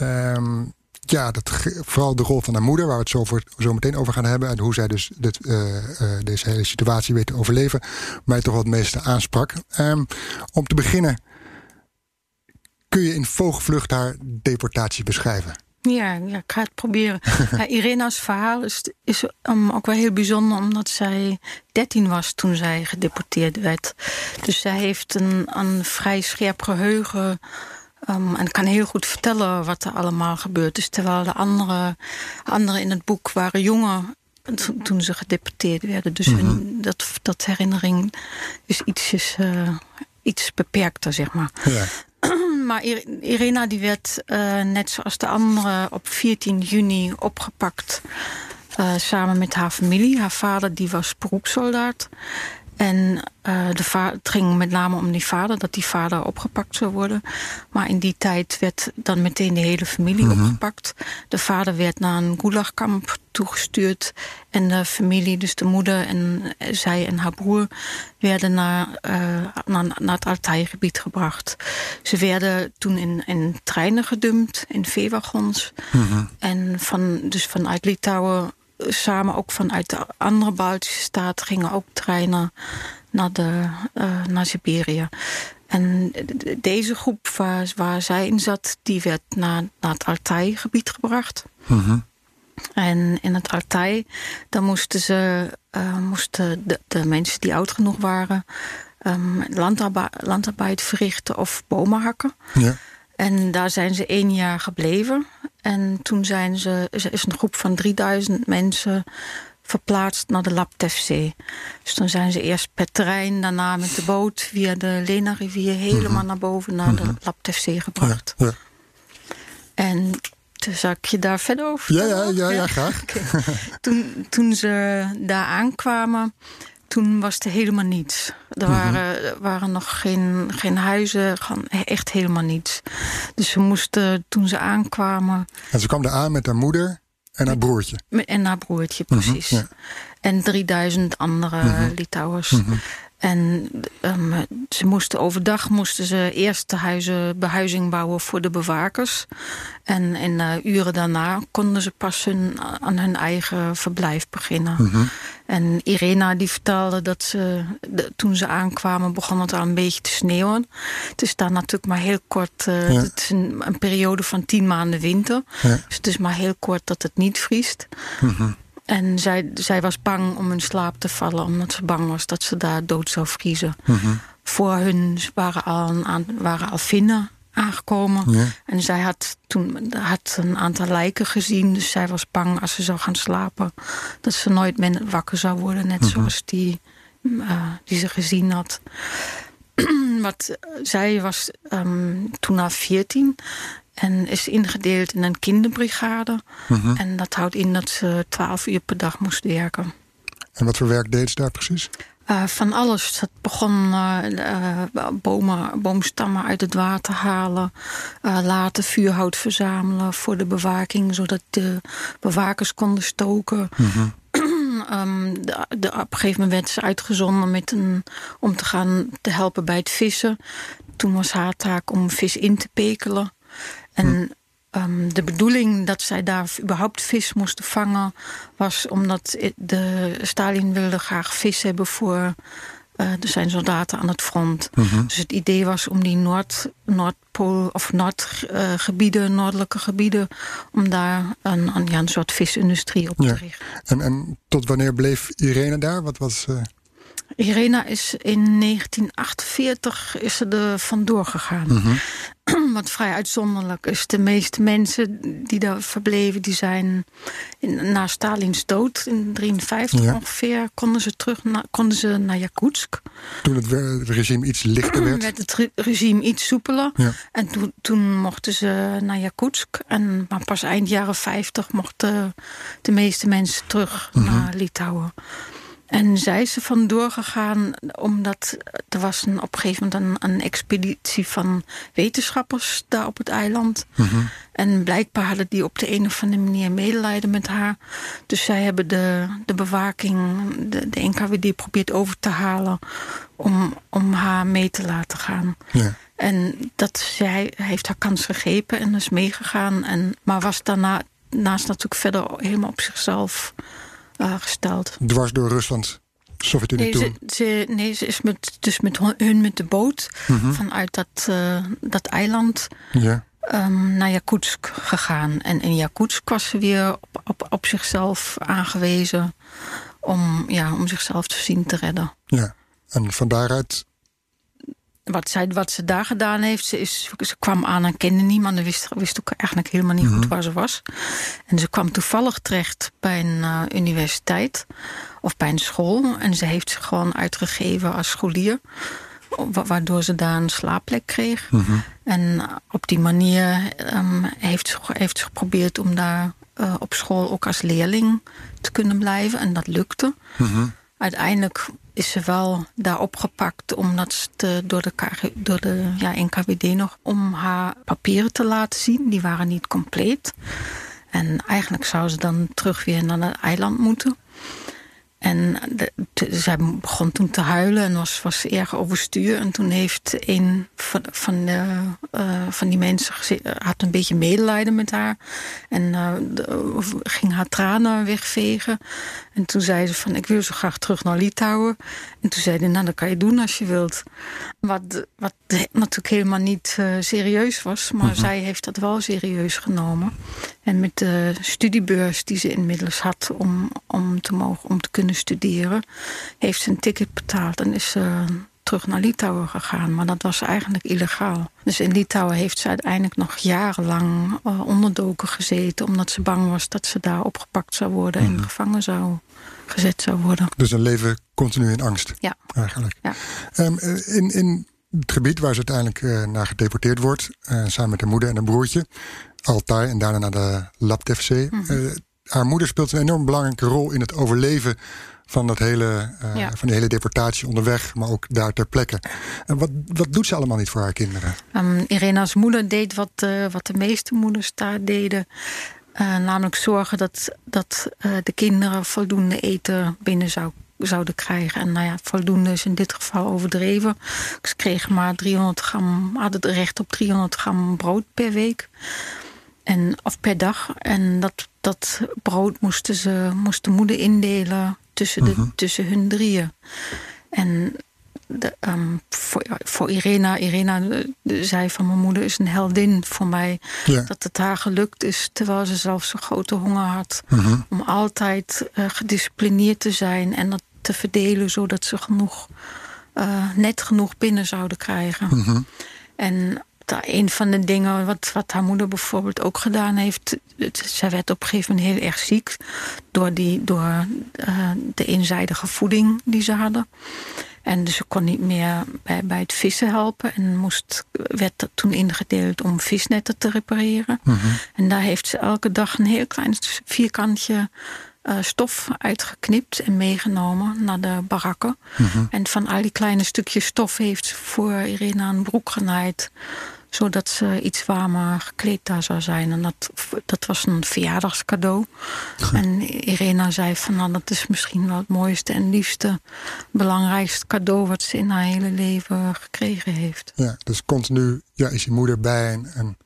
Um, ja, dat, vooral de rol van haar moeder, waar we het zo, voor, zo meteen over gaan hebben. En hoe zij dus dit, uh, uh, deze hele situatie weet te overleven. Mij toch wat het meeste aansprak. Um, om te beginnen, kun je in vogelvlucht haar deportatie beschrijven? Ja, ja, ik ga het proberen. ja, Irena's verhaal is, is um, ook wel heel bijzonder, omdat zij 13 was toen zij gedeporteerd werd. Dus zij heeft een, een vrij scherp geheugen Um, en kan heel goed vertellen wat er allemaal gebeurd is. Terwijl de andere, anderen in het boek waren jonger toen ze gedeporteerd werden. Dus mm -hmm. dat, dat herinnering is ietsjes, uh, iets beperkter, zeg maar. Ja. maar Irina die werd uh, net zoals de anderen op 14 juni opgepakt. Uh, samen met haar familie. Haar vader die was beroepssoldaat. En uh, de het ging met name om die vader, dat die vader opgepakt zou worden. Maar in die tijd werd dan meteen de hele familie mm -hmm. opgepakt. De vader werd naar een gulagkamp toegestuurd. En de familie, dus de moeder en zij en haar broer... werden naar, uh, naar, naar het Altai-gebied gebracht. Ze werden toen in, in treinen gedumpt, in veewagons. Mm -hmm. En van, dus vanuit Litouwen samen ook vanuit de andere Baltische staten gingen ook treinen naar, de, uh, naar Siberië. En deze groep waar, waar, zij in zat, die werd naar, naar het Altai-gebied gebracht. -hmm. En in het Altai, dan moesten ze, uh, moesten de, de, mensen die oud genoeg waren, um, landarbeid, verrichten of bomen hakken. Ja. En daar zijn ze één jaar gebleven. En toen zijn ze, is een groep van 3000 mensen verplaatst naar de Laptefzee. Dus dan zijn ze eerst per trein, daarna met de boot via de Lena-rivier helemaal naar boven naar de Laptefzee gebracht. Ja, ja. En toen zag ik je daar verder over. Ja, ja, ja, ja graag. Toen, toen ze daar aankwamen, toen was er helemaal niets. Er waren, waren nog geen, geen huizen, gewoon echt helemaal niets. Dus ze moesten, toen ze aankwamen... En ze kwam er aan met haar moeder en haar broertje. En haar broertje, precies. ja. En 3000 andere Litouwers. En um, ze moesten overdag moesten ze eerst de huizen, behuizing bouwen voor de bewakers. En in uh, uren daarna konden ze pas hun, aan hun eigen verblijf beginnen. En Irena die vertelde dat ze, de, toen ze aankwamen begon het al een beetje te sneeuwen. Het is daar natuurlijk maar heel kort, uh, Ja. het is een, een periode van tien maanden winter. Ja. Dus het is maar heel kort dat het niet vriest. En zij, zij was bang om in slaap te vallen, omdat ze bang was dat ze daar dood zou vriezen. Voor hun waren al, een aan- waren al Finnen aangekomen. Ja. En zij had toen had een aantal lijken gezien. Dus zij was bang als ze zou gaan slapen. Dat ze nooit meer wakker zou worden. Net zoals die, eh, die ze gezien had. Wat zij was ehm, toen al 14. En is ingedeeld in een kinderbrigade. En dat houdt in dat ze 12 uur per dag moest werken. En wat voor werk deed ze daar precies? Eh, van alles. Het begon eh, eh, bomen, boomstammen uit het water halen. later vuurhout verzamelen voor de bewaking. Zodat de bewakers konden stoken. Ehm, de, de, op een gegeven moment werd ze uitgezonden met een, om te gaan te helpen bij het vissen. Toen was haar taak om vis in te pekelen. En ehm, de bedoeling dat zij daar überhaupt vis moesten vangen... was omdat de Stalin wilde graag vis hebben voor... eh, er zijn soldaten aan het front. Dus het idee was om die Noord, Noordpool of Noordgebieden, noordelijke gebieden, om daar een, een, ja, een soort visindustrie op Ja. te richten. En, en tot wanneer bleef Irene daar? Wat was... eh, Irena is in 1948 is ze er vandoor gegaan. Wat vrij uitzonderlijk is. De meeste mensen die daar verbleven, die zijn in, na Stalins dood in 1953 Ja. ongeveer, konden ze terug naar, konden ze naar Yakutsk. toen het, regime iets lichter werd? werd het re- regime iets soepeler. Ja. En toen, toen mochten ze naar Yakutsk. En maar pas eind jaren 50 mochten de meeste mensen terug naar Litouwen. En zij is er vandoor gegaan omdat er was een, op een gegeven moment een, een expeditie van wetenschappers daar op het eiland. En blijkbaar hadden die op de een of andere manier medelijden met haar. Dus zij hebben de, de bewaking, de, de NKWD probeert over te halen om, om haar mee te laten gaan. Ja. En dat zij heeft haar kans gegrepen en is meegegaan. En, maar was daarna naast natuurlijk verder helemaal op zichzelf gesteld. Dwars door Rusland, Sovjet-Unie Nee toen. ze, ze, nee, ze is met, dus met hun- met de boot vanuit dat, eh, dat eiland Ja. ehm, naar Yakutsk gegaan. En in Yakutsk was ze weer op, op, op zichzelf aangewezen om, ja, om zichzelf te zien te redden. ja. En van daaruit... Wat, zij, wat ze daar gedaan heeft, ze, is, ze kwam aan en kende niemand. En wist, wist ook eigenlijk helemaal niet goed waar ze was. En ze kwam toevallig terecht bij een eh, universiteit of bij een school. En ze heeft zich gewoon uitgegeven als scholier. wa- Waardoor ze daar een slaapplek kreeg. En op die manier ehm, heeft, ze, heeft ze geprobeerd om daar eh, op school ook als leerling te kunnen blijven. En dat lukte. Uiteindelijk is ze wel daar opgepakt omdat ze door de, door de ja, NKWD nog om haar papieren te laten zien. Die waren niet compleet. En eigenlijk zou ze dan terug weer naar het eiland moeten. En de, zij begon toen te huilen en was, was erg overstuur. En toen heeft een van, van, de, eh, van die mensen had een beetje medelijden met haar. En eh, ging haar tranen wegvegen. En toen zei ze van, ik wil zo graag terug naar Litouwen. En toen zei hij, nou, dat kan je doen als je wilt. Wat, wat natuurlijk helemaal niet eh, serieus was. Maar zij heeft dat wel serieus genomen. En met de studiebeurs die ze inmiddels had om, om, te, mogen, om te kunnen studeren... heeft ze een ticket betaald en is ze terug naar Litouwen gegaan. Maar dat was eigenlijk illegaal. Dus in Litouwen heeft ze uiteindelijk nog jarenlang uh, onderdoken gezeten. Omdat ze bang was dat ze daar opgepakt zou worden en gevangen zou gezet zou worden. Dus een leven continu in angst. Ja. Eigenlijk. Ja. Um, in, in het gebied waar ze uiteindelijk uh, naar gedeporteerd wordt, uh, samen met haar moeder en een broertje, Altai en daarna naar de Laptevzee. Mm -hmm. uh, haar moeder speelt een enorm belangrijke rol in het overleven van, dat hele, ja. van die hele deportatie onderweg, maar ook daar ter plekke. En wat, wat doet ze allemaal niet voor haar kinderen? Um, Irena's moeder deed wat, wat de meeste moeders daar deden. Uh, namelijk zorgen dat, dat de kinderen voldoende eten binnen zou, zouden krijgen. En nou ja, voldoende is in dit geval overdreven. Ze kregen maar 300 gram, hadden het recht op 300 gram brood per week. En, of per dag. En dat, dat brood moesten ze, moest de moeder indelen tussen, de, uh -huh. tussen hun drieën. En de, um, voor, voor Irena, Irena de, zei van mijn moeder is een heldin voor mij. Ja. Dat het haar gelukt is, terwijl ze zelfs een grote honger had. Uh -huh. Om altijd uh, gedisciplineerd te zijn en dat te verdelen, zodat ze genoeg, uh, net genoeg binnen zouden krijgen. -huh. En een van de dingen wat, wat haar moeder bijvoorbeeld ook gedaan heeft. Zij werd op een gegeven moment heel erg ziek door, die, door uh, de eenzijdige voeding die ze hadden. En dus ze kon niet meer bij, bij het vissen helpen. En moest, werd toen ingedeeld om visnetten te repareren. -huh. En daar heeft ze elke dag een heel klein vierkantje uh, stof uitgeknipt en meegenomen naar de barakken. -huh. En van al die kleine stukjes stof heeft ze voor Irina een broek genaaid zodat ze iets warmer gekleed daar zou zijn. En dat, dat was een verjaardagscadeau. Goed. En Irena zei van nou, dat is misschien wel het mooiste en liefste, belangrijkste cadeau wat ze in haar hele leven gekregen heeft. Ja, dus continu ja, is je moeder bij en, en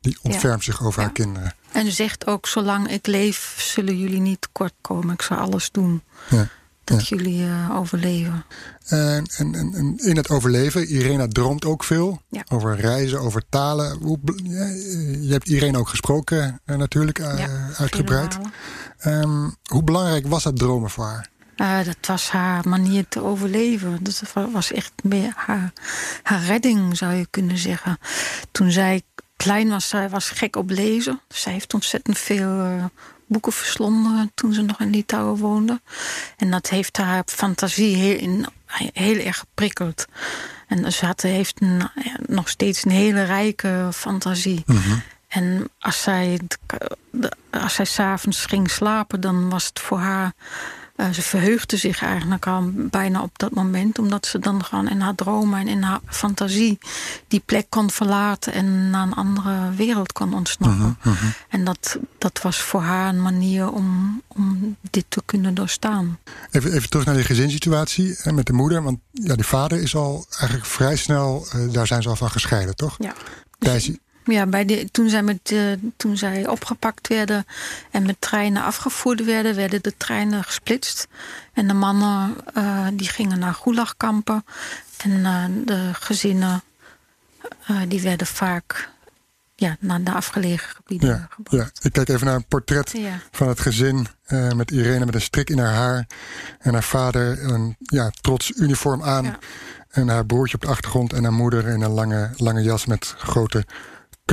die ontfermt ja. zich over ja. haar kinderen. En zegt ook, zolang ik leef, zullen jullie niet tekort komen. Ik zal alles doen. Ja dat ja. jullie uh, overleven. En, en, en, in het overleven, Irena droomt ook veel. Ja. Over reizen, over talen. Hoe, je hebt Irene ook gesproken uh, natuurlijk, uh, ja, uitgebreid. Um, hoe belangrijk was dat dromen voor haar? Dat was haar manier te overleven. Dat was echt meer haar, haar redding, zou je kunnen zeggen. Toen zij klein was, zij was gek op lezen. Zij heeft ontzettend veel boeken verslonden toen ze nog in Litouwen woonde. En dat heeft haar fantasie heel, in, heel erg geprikkeld. En ze had, heeft een, nog steeds een hele rijke fantasie. Mm -hmm. En als zij, als zij s'avonds ging slapen, dan was het voor haar uh, ze verheugde zich eigenlijk al bijna op dat moment. Omdat ze dan gewoon in haar dromen en in haar fantasie die plek kon verlaten en naar een andere wereld kon ontsnappen. Uh -huh, uh -huh. En dat, dat was voor haar een manier om, om dit te kunnen doorstaan. Even, even terug naar die gezinssituatie hè, met de moeder. Want ja, die vader is al eigenlijk vrij snel, uh, daar zijn ze al van gescheiden, toch? Ja. Dus, ja, bij de, toen, zij met, uh, toen zij opgepakt werden en met treinen afgevoerd werden, werden de treinen gesplitst. En de mannen uh, die gingen naar gulagkampen. En uh, de gezinnen die werden vaak ja, naar de afgelegen gebieden ja, gebracht. Ja, ik kijk even naar een portret ja. van het gezin met Irene met een strik in haar haar. En haar vader een ja, trots uniform aan. Ja. En haar broertje op de achtergrond en haar moeder in een lange, lange jas met grote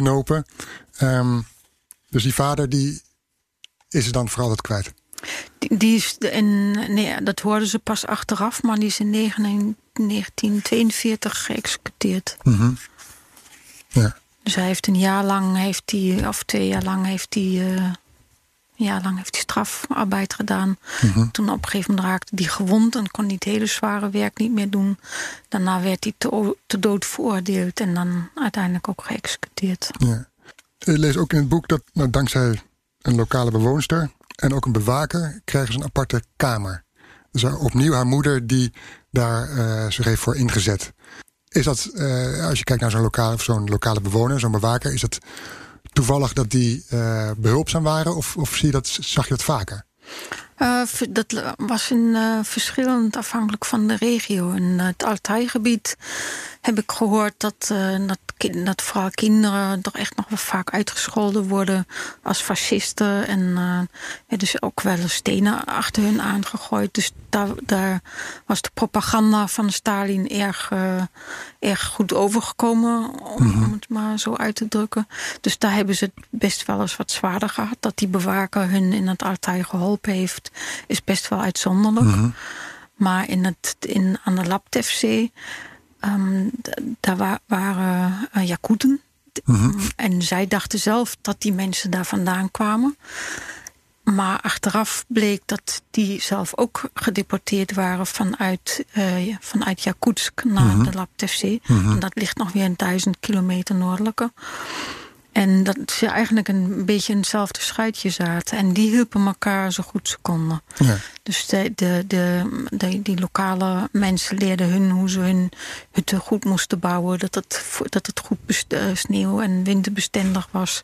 knopen. Um, dus die vader die is er dan voor altijd kwijt. Die, die is in, nee, dat hoorden ze pas achteraf, maar die is in 1942 geëxecuteerd. Mm -hmm. Ja. Dus hij heeft een jaar lang, heeft hij, of twee jaar lang, heeft hij, uh, een jaar lang heeft hij strafarbeid gedaan. Mm -hmm. Toen op een gegeven moment raakte hij gewond en kon hij het hele zware werk niet meer doen. Daarna werd hij te, te dood veroordeeld en dan uiteindelijk ook geëxecuteerd. Ja. Je leest ook in het boek dat nou, dankzij een lokale bewoonster en ook een bewaker krijgen ze een aparte kamer. Dus opnieuw haar moeder die daar uh, zich heeft voor ingezet. Is dat, uh, als je kijkt naar zo'n lokale, zo'n lokale bewoner, zo'n bewaker, is het toevallig dat die uh, behulpzaam waren of, of zie je dat, zag je dat vaker? Uh, dat was een uh, verschillend afhankelijk van de regio. In het Altai-gebied heb ik gehoord dat, dat dat vooral kinderen toch echt nog wel vaak uitgescholden worden als fascisten. En uh, ja, dus ook wel stenen achter hun aangegooid. Dus daar, daar was de propaganda van Stalin erg, uh, erg goed overgekomen, om, Mhm. om het maar zo uit te drukken. Dus daar hebben ze het best wel eens wat zwaarder gehad. Dat die bewaker hun in het Altai geholpen heeft, is best wel uitzonderlijk. Mhm. Maar in het, in, aan de Laptevzee, ehm, daar wa- waren uh, Jakuten. Mhm. En zij dachten zelf dat die mensen daar vandaan kwamen. Maar achteraf bleek dat die zelf ook gedeporteerd waren vanuit, uh, vanuit Jakutsk naar Mhm. de Laptevzee. Mhm. En dat ligt nog weer een duizend kilometer noordelijker. En dat ze eigenlijk een beetje in hetzelfde schuitje zaten. En die hielpen elkaar zo goed ze konden. Ja. Dus de, de, de, de- die lokale mensen leerden hun hoe ze hun hutten goed moesten bouwen. Dat het, dat het goed eh, sneeuw- en winterbestendig was.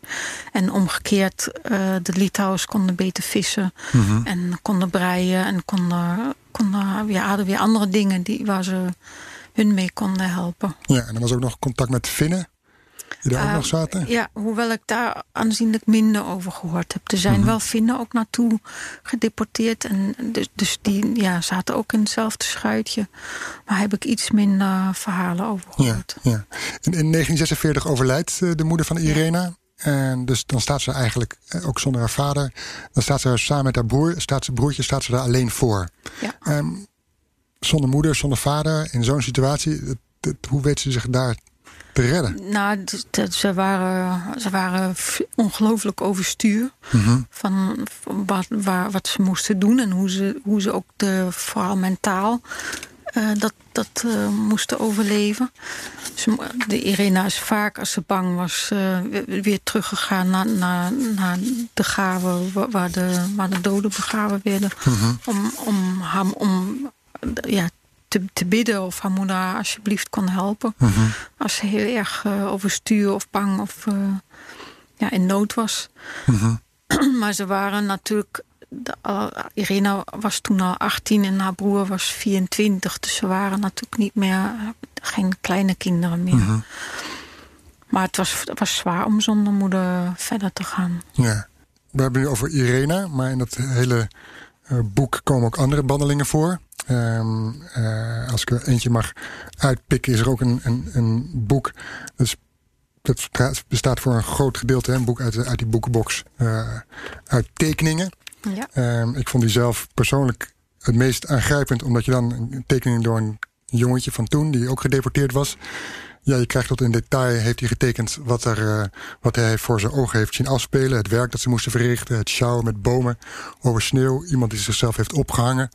En omgekeerd, eh, de Litouwers konden beter vissen. Mhm. En konden breien. En konden, konden, ja, hadden weer andere dingen die, waar ze hun mee konden helpen. ja, en er was ook nog contact met Finnen, die daar ook Uh, nog zaten. Ja, hoewel ik daar aanzienlijk minder over gehoord heb. Er zijn Mhm. wel Finnen ook naartoe gedeporteerd. En dus, dus die ja, zaten ook in hetzelfde schuitje. Maar heb ik iets minder verhalen over gehoord. ja. In, in 1946 overlijdt eh, de moeder van Irena. En dus dan staat ze eigenlijk eh, ook zonder haar vader. Dan staat ze samen met haar broer, staat ze broertje, staat ze daar alleen voor. Ja. Ehm, zonder moeder, zonder vader, in zo'n situatie, het- het- hoe weet ze zich daar te redden? Nou, ze waren, ze waren ongelooflijk overstuur. Mhm. Van, van wat, waar, wat ze moesten doen. En hoe ze, hoe ze ook de, vooral mentaal eh, dat, dat eh, moesten overleven. Ze, de Irena is vaak, als ze bang was, eh, weer, teruggegaan naar, naar, naar de graven wa- waar de, waar de doden begraven werden. Mhm. Om, om, haar, om ja, te, te bidden of haar moeder alsjeblieft kon helpen. Mhm. Als ze heel erg eh, overstuur of bang of eh, ja, in nood was. Mhm. maar ze waren natuurlijk. De, Irina was toen al 18 en haar broer was 24. Dus ze waren natuurlijk niet meer. geen kleine kinderen meer. Mhm. Maar het was, het was zwaar om zonder moeder verder te gaan. Ja. We hebben nu over Irena, maar in dat hele boek komen ook andere bandelingen voor. Ehm, eh, als ik er eentje mag uitpikken, is er ook een, een, een boek. Dat, is, dat bestaat voor een groot gedeelte, hè, een boek uit, uit die boekenbox, eh, uit tekeningen. Ja. Ehm, ik vond die zelf persoonlijk het meest aangrijpend, omdat je dan een tekening door een jongetje van toen, die ook gedeporteerd was. Ja, je krijgt tot in detail, heeft hij getekend wat, er, eh, wat hij voor zijn ogen heeft zien afspelen. Het werk dat ze moesten verrichten, het sjouwen met bomen over sneeuw. Iemand die zichzelf heeft opgehangen.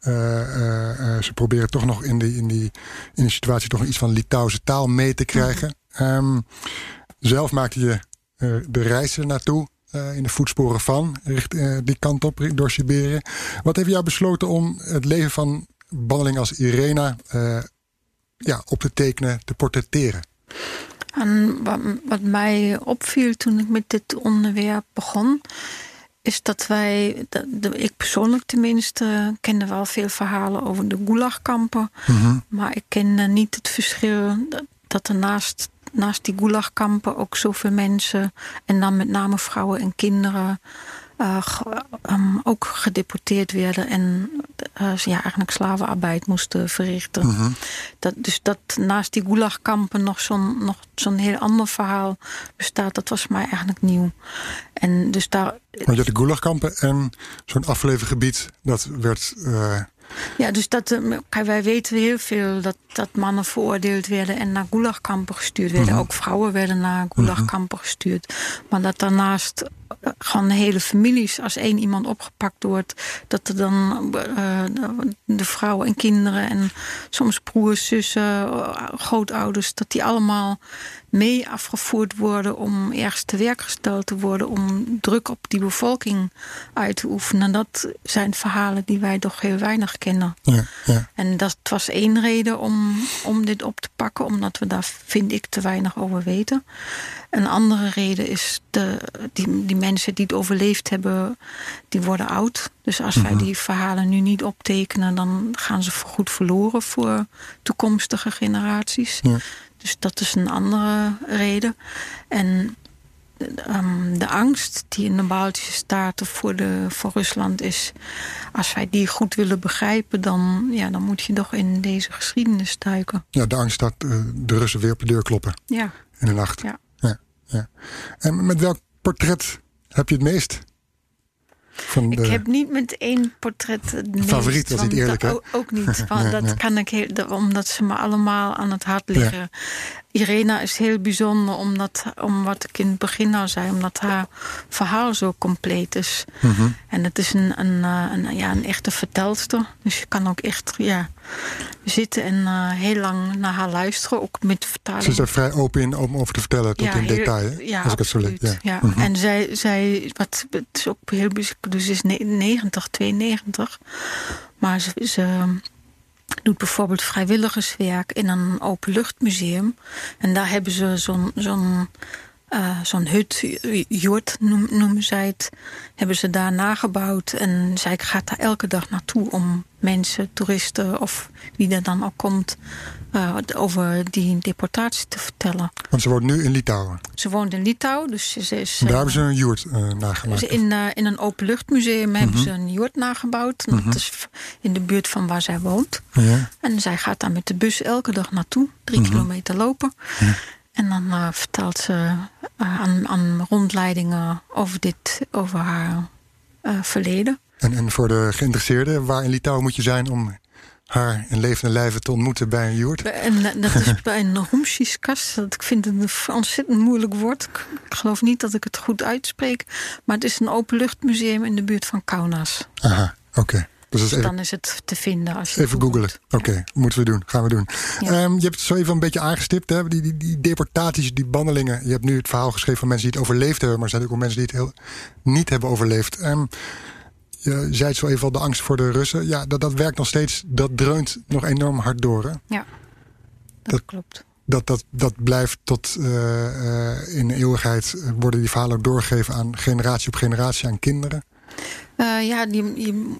Eh, eh, ze proberen toch nog in die, in, die, in die situatie toch iets van Litouwse taal mee te krijgen. Ehm, zelf maakte je de reis er naartoe. in de voetsporen van, richt, die kant op, door Siberië. Wat heeft jou besloten om het leven van bandeling als Irena ja, op te tekenen, te portretteren? En wat, mij opviel toen ik met dit onderwerp begon, is dat wij, ik persoonlijk tenminste, kende wel veel verhalen over de gulagkampen. Mhm. Maar ik kende niet het verschil dat, er naast, naast die gulagkampen ook zoveel mensen, en dan met name vrouwen en kinderen, eh, ehm, ook gedeporteerd werden en eh, ja, eigenlijk slavenarbeid moesten verrichten. Mhm. Dat, dus dat naast die gulagkampen nog zo'n nog zo'n heel ander verhaal bestaat, dat was mij eigenlijk nieuw. En dus daar, Want je had de Gulagkampen en zo'n afgelegen gebied, dat werd... eh, ja, dus dat, wij weten heel veel dat, dat mannen veroordeeld werden en naar gulagkampen gestuurd werden. Mhm. Ook vrouwen werden naar gulagkampen gestuurd. Maar dat daarnaast gewoon hele families, als één iemand opgepakt wordt, dat er dan eh, de- vrouwen en kinderen en soms broers, zussen, grootouders, dat die allemaal mee afgevoerd worden om ergens te werk gesteld te worden, om druk op die bevolking uit te oefenen. Dat zijn verhalen die wij toch heel weinig kennen. ja, ja. En dat was één reden om, om dit op te pakken, omdat we daar, vind ik, te weinig over weten. Een andere reden is de, die, die mensen die het overleefd hebben, die worden oud. Dus als wij die verhalen nu niet optekenen, dan gaan ze voorgoed verloren voor toekomstige generaties. Ja. Dus dat is een andere reden. En um, de angst die in de Baltische Staten voor, de, voor Rusland is... als wij die goed willen begrijpen... dan, ja, dan moet je toch in deze geschiedenis duiken. Ja, de angst dat uh, de Russen weer op de deur kloppen. Ja. In de nacht. Ja. Ja. En met welk portret heb je het meest? Van de... Ik heb niet met één portret het meest, Favoriet, dat is niet eerlijk, hè? Ook, ook niet, want nee, dat nee. kan ik heel, omdat ze me allemaal aan het hart liggen. Ja. Irena is heel bijzonder, omdat, om wat ik in het begin al zei, omdat haar verhaal zo compleet is. Mm -hmm. En het is een, een, een, ja, een echte vertelster. Dus je kan ook echt ja, zitten en uh, heel lang naar haar luisteren, ook met vertaling. Ze is er vrij open in om over te vertellen, tot ja, in detail. Ja, als ik het zo lees. Ja. Ja. Mm -hmm. En zij, zij, wat het is ook heel bijzonder, dus is 90, 92. Maar ze, ze doet bijvoorbeeld vrijwilligerswerk in een openluchtmuseum. En daar hebben ze zo'n zo'n uh, zo'n hut, jort noem, noemen zij het, hebben ze daar nagebouwd. En zij gaat daar elke dag naartoe om mensen, toeristen of wie er dan ook komt, uh, over die deportatie te vertellen. Want ze woont nu in Litouwen. Ze woont in Litouwen, dus ze is... Daar hebben ze een jurt uh, nagemaakt. Dus in, in een openluchtmuseum hebben ze een jurt nagebouwd. Mhm. Dat is in de buurt van waar zij woont. Ja. En zij gaat daar met de bus elke dag naartoe. Drie Mhm. kilometer lopen. Ja. En dan uh, vertelt ze uh, aan, aan, rondleidingen over, dit, over haar uh, verleden. En, en voor de geïnteresseerden, waar in Litouwen moet je zijn om haar in levende lijven te ontmoeten bij een joert? En dat is bij een Rumschiskast. Ik vind het een ontzettend moeilijk woord. Ik geloof niet dat ik het goed uitspreek. Maar het is een openluchtmuseum in de buurt van Kaunas. Aha, oké. Okay. Dus, dus even, dan is het te vinden als je Even googelen. Oké, okay, ja. moeten we doen. Gaan we doen. Ja. Um, je hebt het zo even een beetje aangestipt. Hè? Die, die, die deportaties, die bandelingen. Je hebt nu het verhaal geschreven van mensen die het overleefd hebben. Maar er zijn ook mensen die het heel niet hebben overleefd. Um, je zei het zo even al, de angst voor de Russen. Ja, dat, dat werkt nog steeds. Dat dreunt nog enorm hard door. Hè? Ja, dat, dat klopt. Dat, dat, dat blijft tot uh, uh, in de eeuwigheid worden die verhalen ook doorgegeven aan generatie op generatie aan kinderen. Uh, ja, die,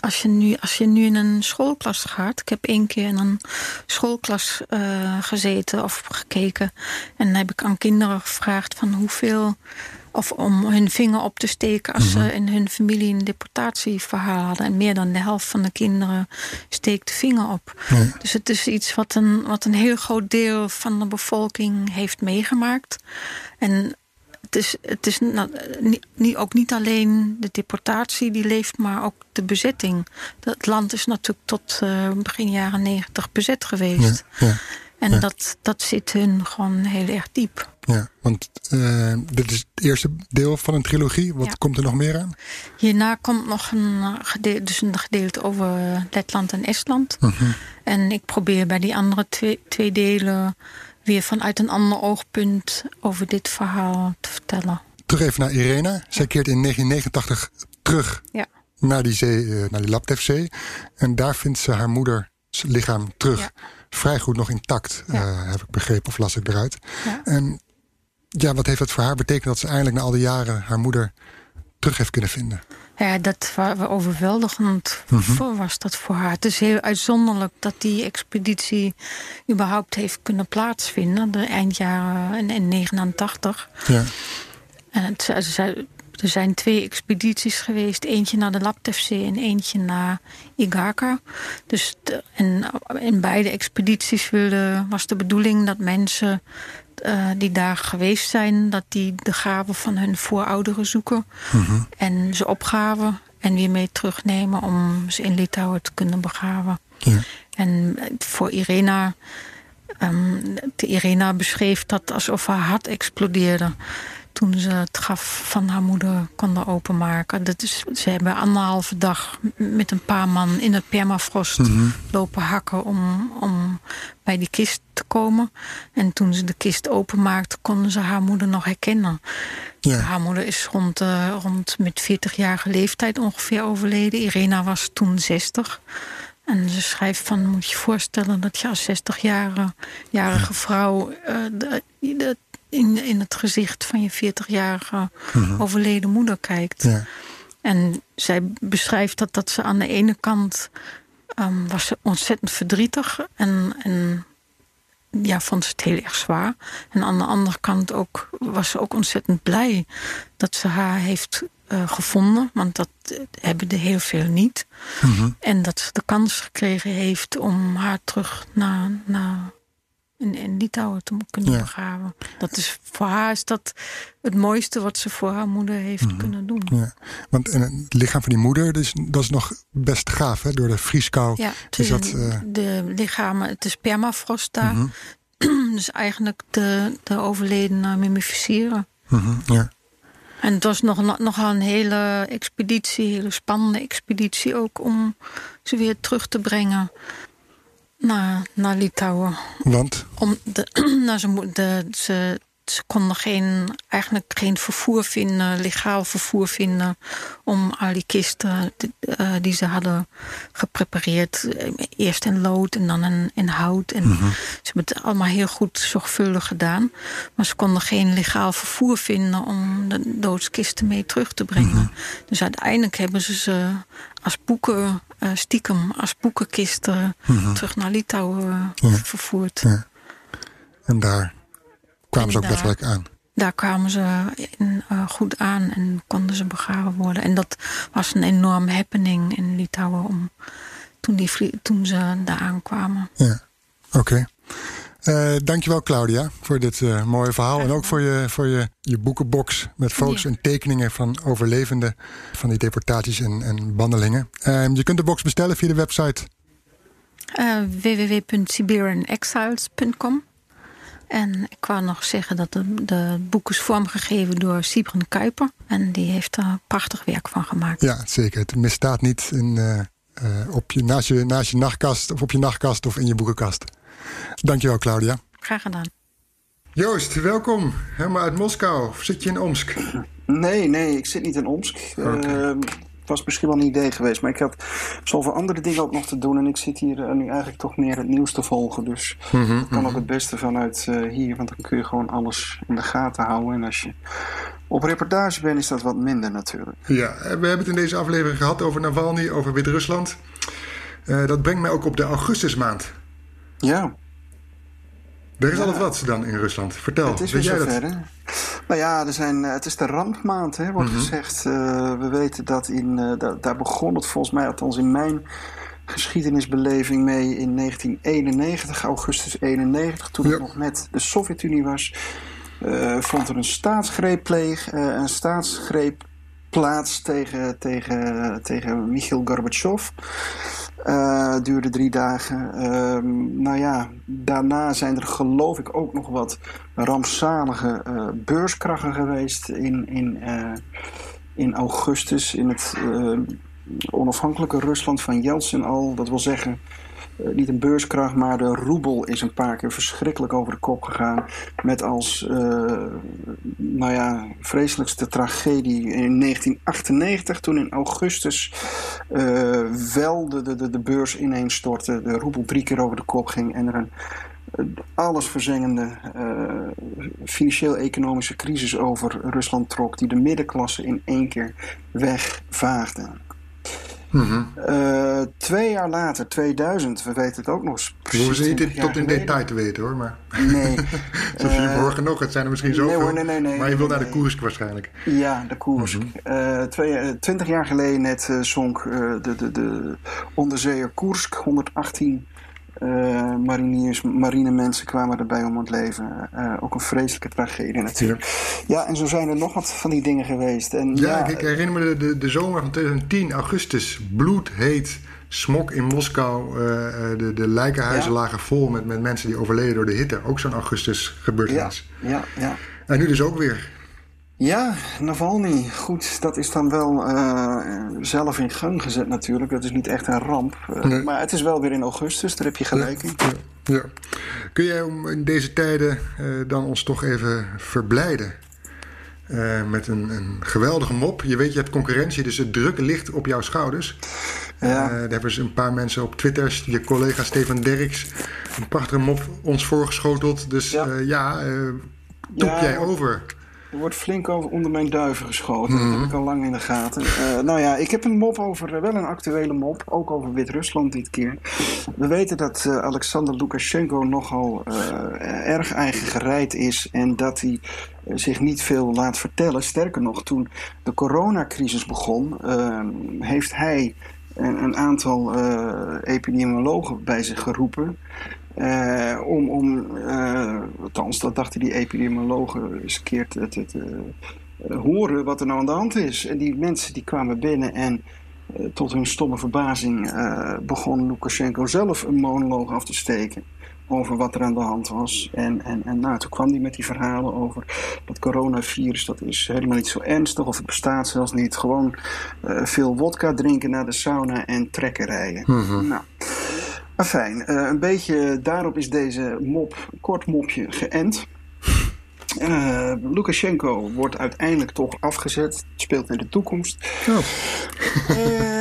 als, je nu, als je nu in een schoolklas gaat. Ik heb één keer in een schoolklas uh, gezeten of gekeken. En dan heb ik aan kinderen gevraagd van hoeveel. Of om hun vinger op te steken als ze in hun familie een deportatieverhaal hadden. En meer dan de helft van de kinderen steekt de vinger op. Dus het is iets wat een, wat een heel groot deel van de bevolking heeft meegemaakt. En het is, het is niet, niet, ook niet alleen de deportatie die leeft, maar ook de bezetting. Het land is natuurlijk tot uh, begin jaren negentig bezet geweest. Ja, ja, en ja. Dat, dat zit hun gewoon heel erg diep. Ja, want uh, dit is het eerste deel van een trilogie. Wat komt er nog meer aan? Hierna komt nog een gedeelte, dus een gedeelte over Letland en Estland. Uh -huh. En ik probeer bij die andere twee, twee delen weer vanuit een ander oogpunt over dit verhaal te vertellen. Terug even naar Irena. Zij keert in 1989 terug ja. naar die zee, uh, naar die Laptevzee. En daar vindt ze haar moeders lichaam terug. Ja. Vrij goed nog intact, uh, heb ik begrepen, of las ik eruit. Ja. En ja, wat heeft dat voor haar betekend dat ze eindelijk na al die jaren haar moeder terug heeft kunnen vinden? Ja, dat was overweldigend Mhm. was dat voor haar. Het is heel uitzonderlijk dat die expeditie überhaupt heeft kunnen plaatsvinden. De eindjaren in, in 89. Ja. En het, er zijn twee expedities geweest. Eentje naar de Laptevzee en eentje naar Igarka. Dus de- en in beide expedities wilde, was de bedoeling dat mensen eh, die daar geweest zijn... dat die de graven van hun voorouderen zoeken. Mhm. En ze opgraven en weer mee terugnemen... om ze in Litouwen te kunnen begraven. Ja. En voor Irena... ehm, de Irena beschreef dat alsof haar hart explodeerde toen ze het graf van haar moeder konden openmaken. Dat is, ze hebben anderhalve dag met een paar man in het permafrost Mhm. lopen hakken om, om bij die kist te komen. En toen ze de kist openmaakten, konden ze haar moeder nog herkennen. Ja. Haar moeder is rond, eh, rond met 40-jarige leeftijd ongeveer overleden. Irena was toen 60. En ze schrijft van, moet je je voorstellen dat je als 60-jarige vrouw eh, de- de- in, in het gezicht van je 40-jarige overleden moeder kijkt. Ja. En zij beschrijft dat, dat ze aan de ene kant ehm, was ze ontzettend verdrietig en, en ja, vond ze het heel erg zwaar. En aan de andere kant ook, was ze ook ontzettend blij dat ze haar heeft uh, gevonden. Want dat hebben er heel veel niet. Mhm. En dat ze de kans gekregen heeft om haar terug naar, naar in, in Litouwen te kunnen Ja. begraven. Dat is, voor haar is dat het mooiste wat ze voor haar moeder heeft kunnen doen. Ja. Want en het lichaam van die moeder, is, dat is nog best gaaf, hè? Door de vrieskou. Ja, het is dat, eh, de lichamen, het is permafrost daar. Mhm. dus eigenlijk de, de overledene mummificeren. Mhm, ja. En het was nog, nogal een hele expeditie, een hele spannende expeditie ook om ze weer terug te brengen naar, naar Litouwen. Want, Om de, nou, ze, de, ze, ze konden geen, eigenlijk geen vervoer vinden, legaal vervoer vinden om al die kisten die, eh, die ze hadden geprepareerd, eh, eerst in lood en dan in, in hout. En ze hebben het allemaal heel goed zorgvuldig gedaan. Maar ze konden geen legaal vervoer vinden om de doodskisten mee terug te brengen. Dus uiteindelijk hebben ze ze als boeken, eh, stiekem als boekenkisten terug naar Litouwen eh, Ja. vervoerd. Ja. en daar kwamen ze ook daar- letterlijk aan. Daar kwamen ze in, eh, goed aan en konden ze begraven worden. En dat was een enorm happening in Litouwen om, toen, die, toen ze daar aankwamen. Ja, oké. Eh, dankjewel Claudia voor dit eh, mooie verhaal. En ook voor je, voor je, je boekenbox met foto's Ja. en tekeningen van overlevenden van die deportaties en, en bandelingen. Eh, je kunt de box bestellen via de website. Eh www.siberianexiles.com En ik wou nog zeggen dat de, de boek is vormgegeven door Sibren Kuiper. En die heeft er prachtig werk van gemaakt. Ja, zeker. Het misstaat niet in, op je, naast, je, naast je nachtkast of op je nachtkast of in je boekenkast. Dankjewel Claudia. Graag gedaan. Joost, welkom. Helemaal uit Moskou. Of zit je in Omsk? Nee, nee, ik zit niet in Omsk. Oké. Eh, het was misschien wel een idee geweest, maar ik had zoveel andere dingen ook nog te doen. En ik zit hier eh, nu eigenlijk toch meer het nieuws te volgen. Dus ik kan ook het beste vanuit eh, hier, want dan kun je gewoon alles in de gaten houden. En als je op reportage bent, is dat wat minder natuurlijk. Ja, we hebben het in deze aflevering gehad over Navalny, over Wit-Rusland. Eh, dat brengt mij ook op de augustusmaand. Ja, Er is Ja. altijd wat dan in Rusland. Vertel, het is weer jij zover, dat? hè? Nou ja, er zijn, eh, het is de rampmaand, hè, wordt Mhm. gezegd. Eh, we weten dat in, eh, da- daar begon het volgens mij, althans in mijn geschiedenisbeleving mee in 1991, augustus 91, toen Ja. het nog net de Sovjet-Unie was, vond er een staatsgreep pleeg, een staatsgreep plaats tegen, tegen, tegen Michiel Gorbachev. Eh, duurde drie dagen. Ehm, nou ja, daarna zijn er geloof ik ook nog wat rampzalige eh, beurskrachen geweest in, in, eh, in augustus in het onafhankelijke Rusland van Yeltsin al. Dat wil zeggen, eh, niet een beurskracht, maar de roebel is een paar keer verschrikkelijk over de kop gegaan. Met als, eh, nou ja, vreselijkste tragedie in 1998, toen in augustus eh, wel de, de, de, beurs ineenstortte, de roebel drie keer over de kop ging en er een allesverzengende eh, financieel-economische crisis over Rusland trok, die de middenklasse in één keer wegvaagde. Eh, twee jaar later, 2000, we weten het ook nog eens We precies hoeven niet 20 in- jaar tot in geleden. detail te weten hoor. Maar Nee. zoals je Eh, morgen nog, het zijn er misschien nee zoveel. hoor, nee, nee, nee, maar je wil naar de. Koersk waarschijnlijk. Ja, de Koersk. Eh, twee, eh, twintig jaar geleden net zonk de, de, de onderzeeër Koersk. 118 eh, mariniers, marinemensen kwamen erbij om het leven. Eh, ook een vreselijke tragedie natuurlijk. Ja. en zo zijn er nog wat van die dingen geweest. En, Ja, ja, ik, herinner me de, de, de zomer van 2010, augustus. Bloedheet. Smok in Moskou. eh, de, de lijkenhuizen Ja. lagen vol met, met mensen die overleden door de hitte. Ook zo'n augustus ja, gebeurtenis. ja, ja. En nu dus ook weer. Ja, Navalny. Goed, dat is dan wel eh, zelf in gang gezet natuurlijk. Dat is niet echt een ramp. Eh, Nee. Maar het is wel weer in augustus, daar heb je gelijk in. Ja, ja. Kun jij om in deze tijden eh, dan ons toch even verblijden? Met een, een geweldige mop. Je weet, je hebt concurrentie, dus het druk ligt op jouw schouders. Ja. Eh, daar hebben ze een paar mensen op Twitter, je collega Stefan Derks, een prachtige mop ons voorgeschoteld. Dus Ja. ja, Ja, jij over. Er wordt flink over onder mijn duiven geschoten. Dat heb ik al lang in de gaten. Uh, nou ja, ik heb een mop over, uh, wel een actuele mop, ook over Wit-Rusland dit keer. We weten dat uh, Alexander Lukashenko nogal erg eigen gereid is en dat hij zich niet veel laat vertellen. Sterker nog, toen de coronacrisis begon, heeft hij een, een aantal epidemiologen bij zich geroepen. Uh, om, om uh, althans, dat dachten die epidemiologen eens een keer te, te, te uh, horen wat er nou aan de hand is. En die mensen die kwamen binnen en tot hun stomme verbazing begon Lukashenko zelf een monoloog af te steken over wat er aan de hand was. En, en, en nou, toen kwam hij met die verhalen over dat coronavirus, dat is helemaal niet zo ernstig, of het bestaat zelfs niet. Gewoon veel wodka drinken naar de sauna en trekken rijden. Mm -hmm. Nou. Fijn, uh, een beetje daarop is deze mop, kort mopje, geënt. Uh, Lukashenko wordt uiteindelijk toch afgezet. Het speelt in de toekomst. Oh.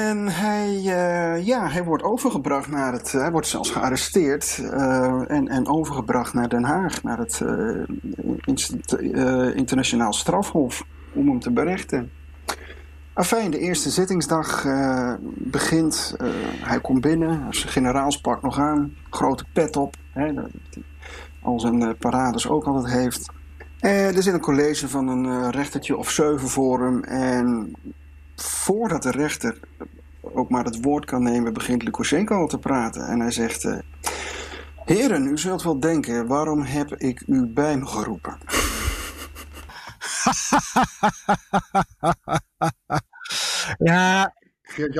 en hij, uh, ja, hij wordt overgebracht naar het. Hij wordt zelfs gearresteerd. Uh, en, en overgebracht naar Den Haag, naar het internationaal strafhof. Om hem te berechten. Afijn, de eerste zittingsdag uh, begint. Uh, hij komt binnen, zijn generaalspak nog aan, grote pet op, hè, hij al zijn uh, parades ook altijd heeft. Er zit een college van een rechtertje of zeven voor hem. En voordat de rechter ook maar het woord kan nemen, begint Lukashenko al te praten. En hij zegt: Heren, u zult wel denken, waarom heb ik u bij me geroepen? Ja,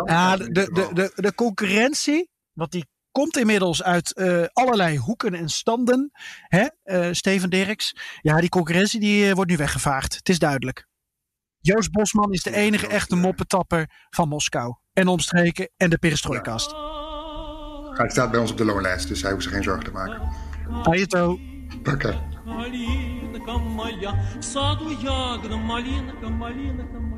ja de, de, de, de concurrentie, want die komt inmiddels uit uh, allerlei hoeken en standen. Hè, uh, Steven Dirks. Ja, die concurrentie die, uh, wordt nu weggevaagd. Het is duidelijk. Joost Bosman is de enige echte moppetapper van Moskou. En omstreken en de perestrooikast. Ja. Hij staat bij ons op de loonlijst, dus hij hoeft zich geen zorgen te maken. Ajeto. Oké. Малинка моя, в саду ягода, малинка, малинка моя.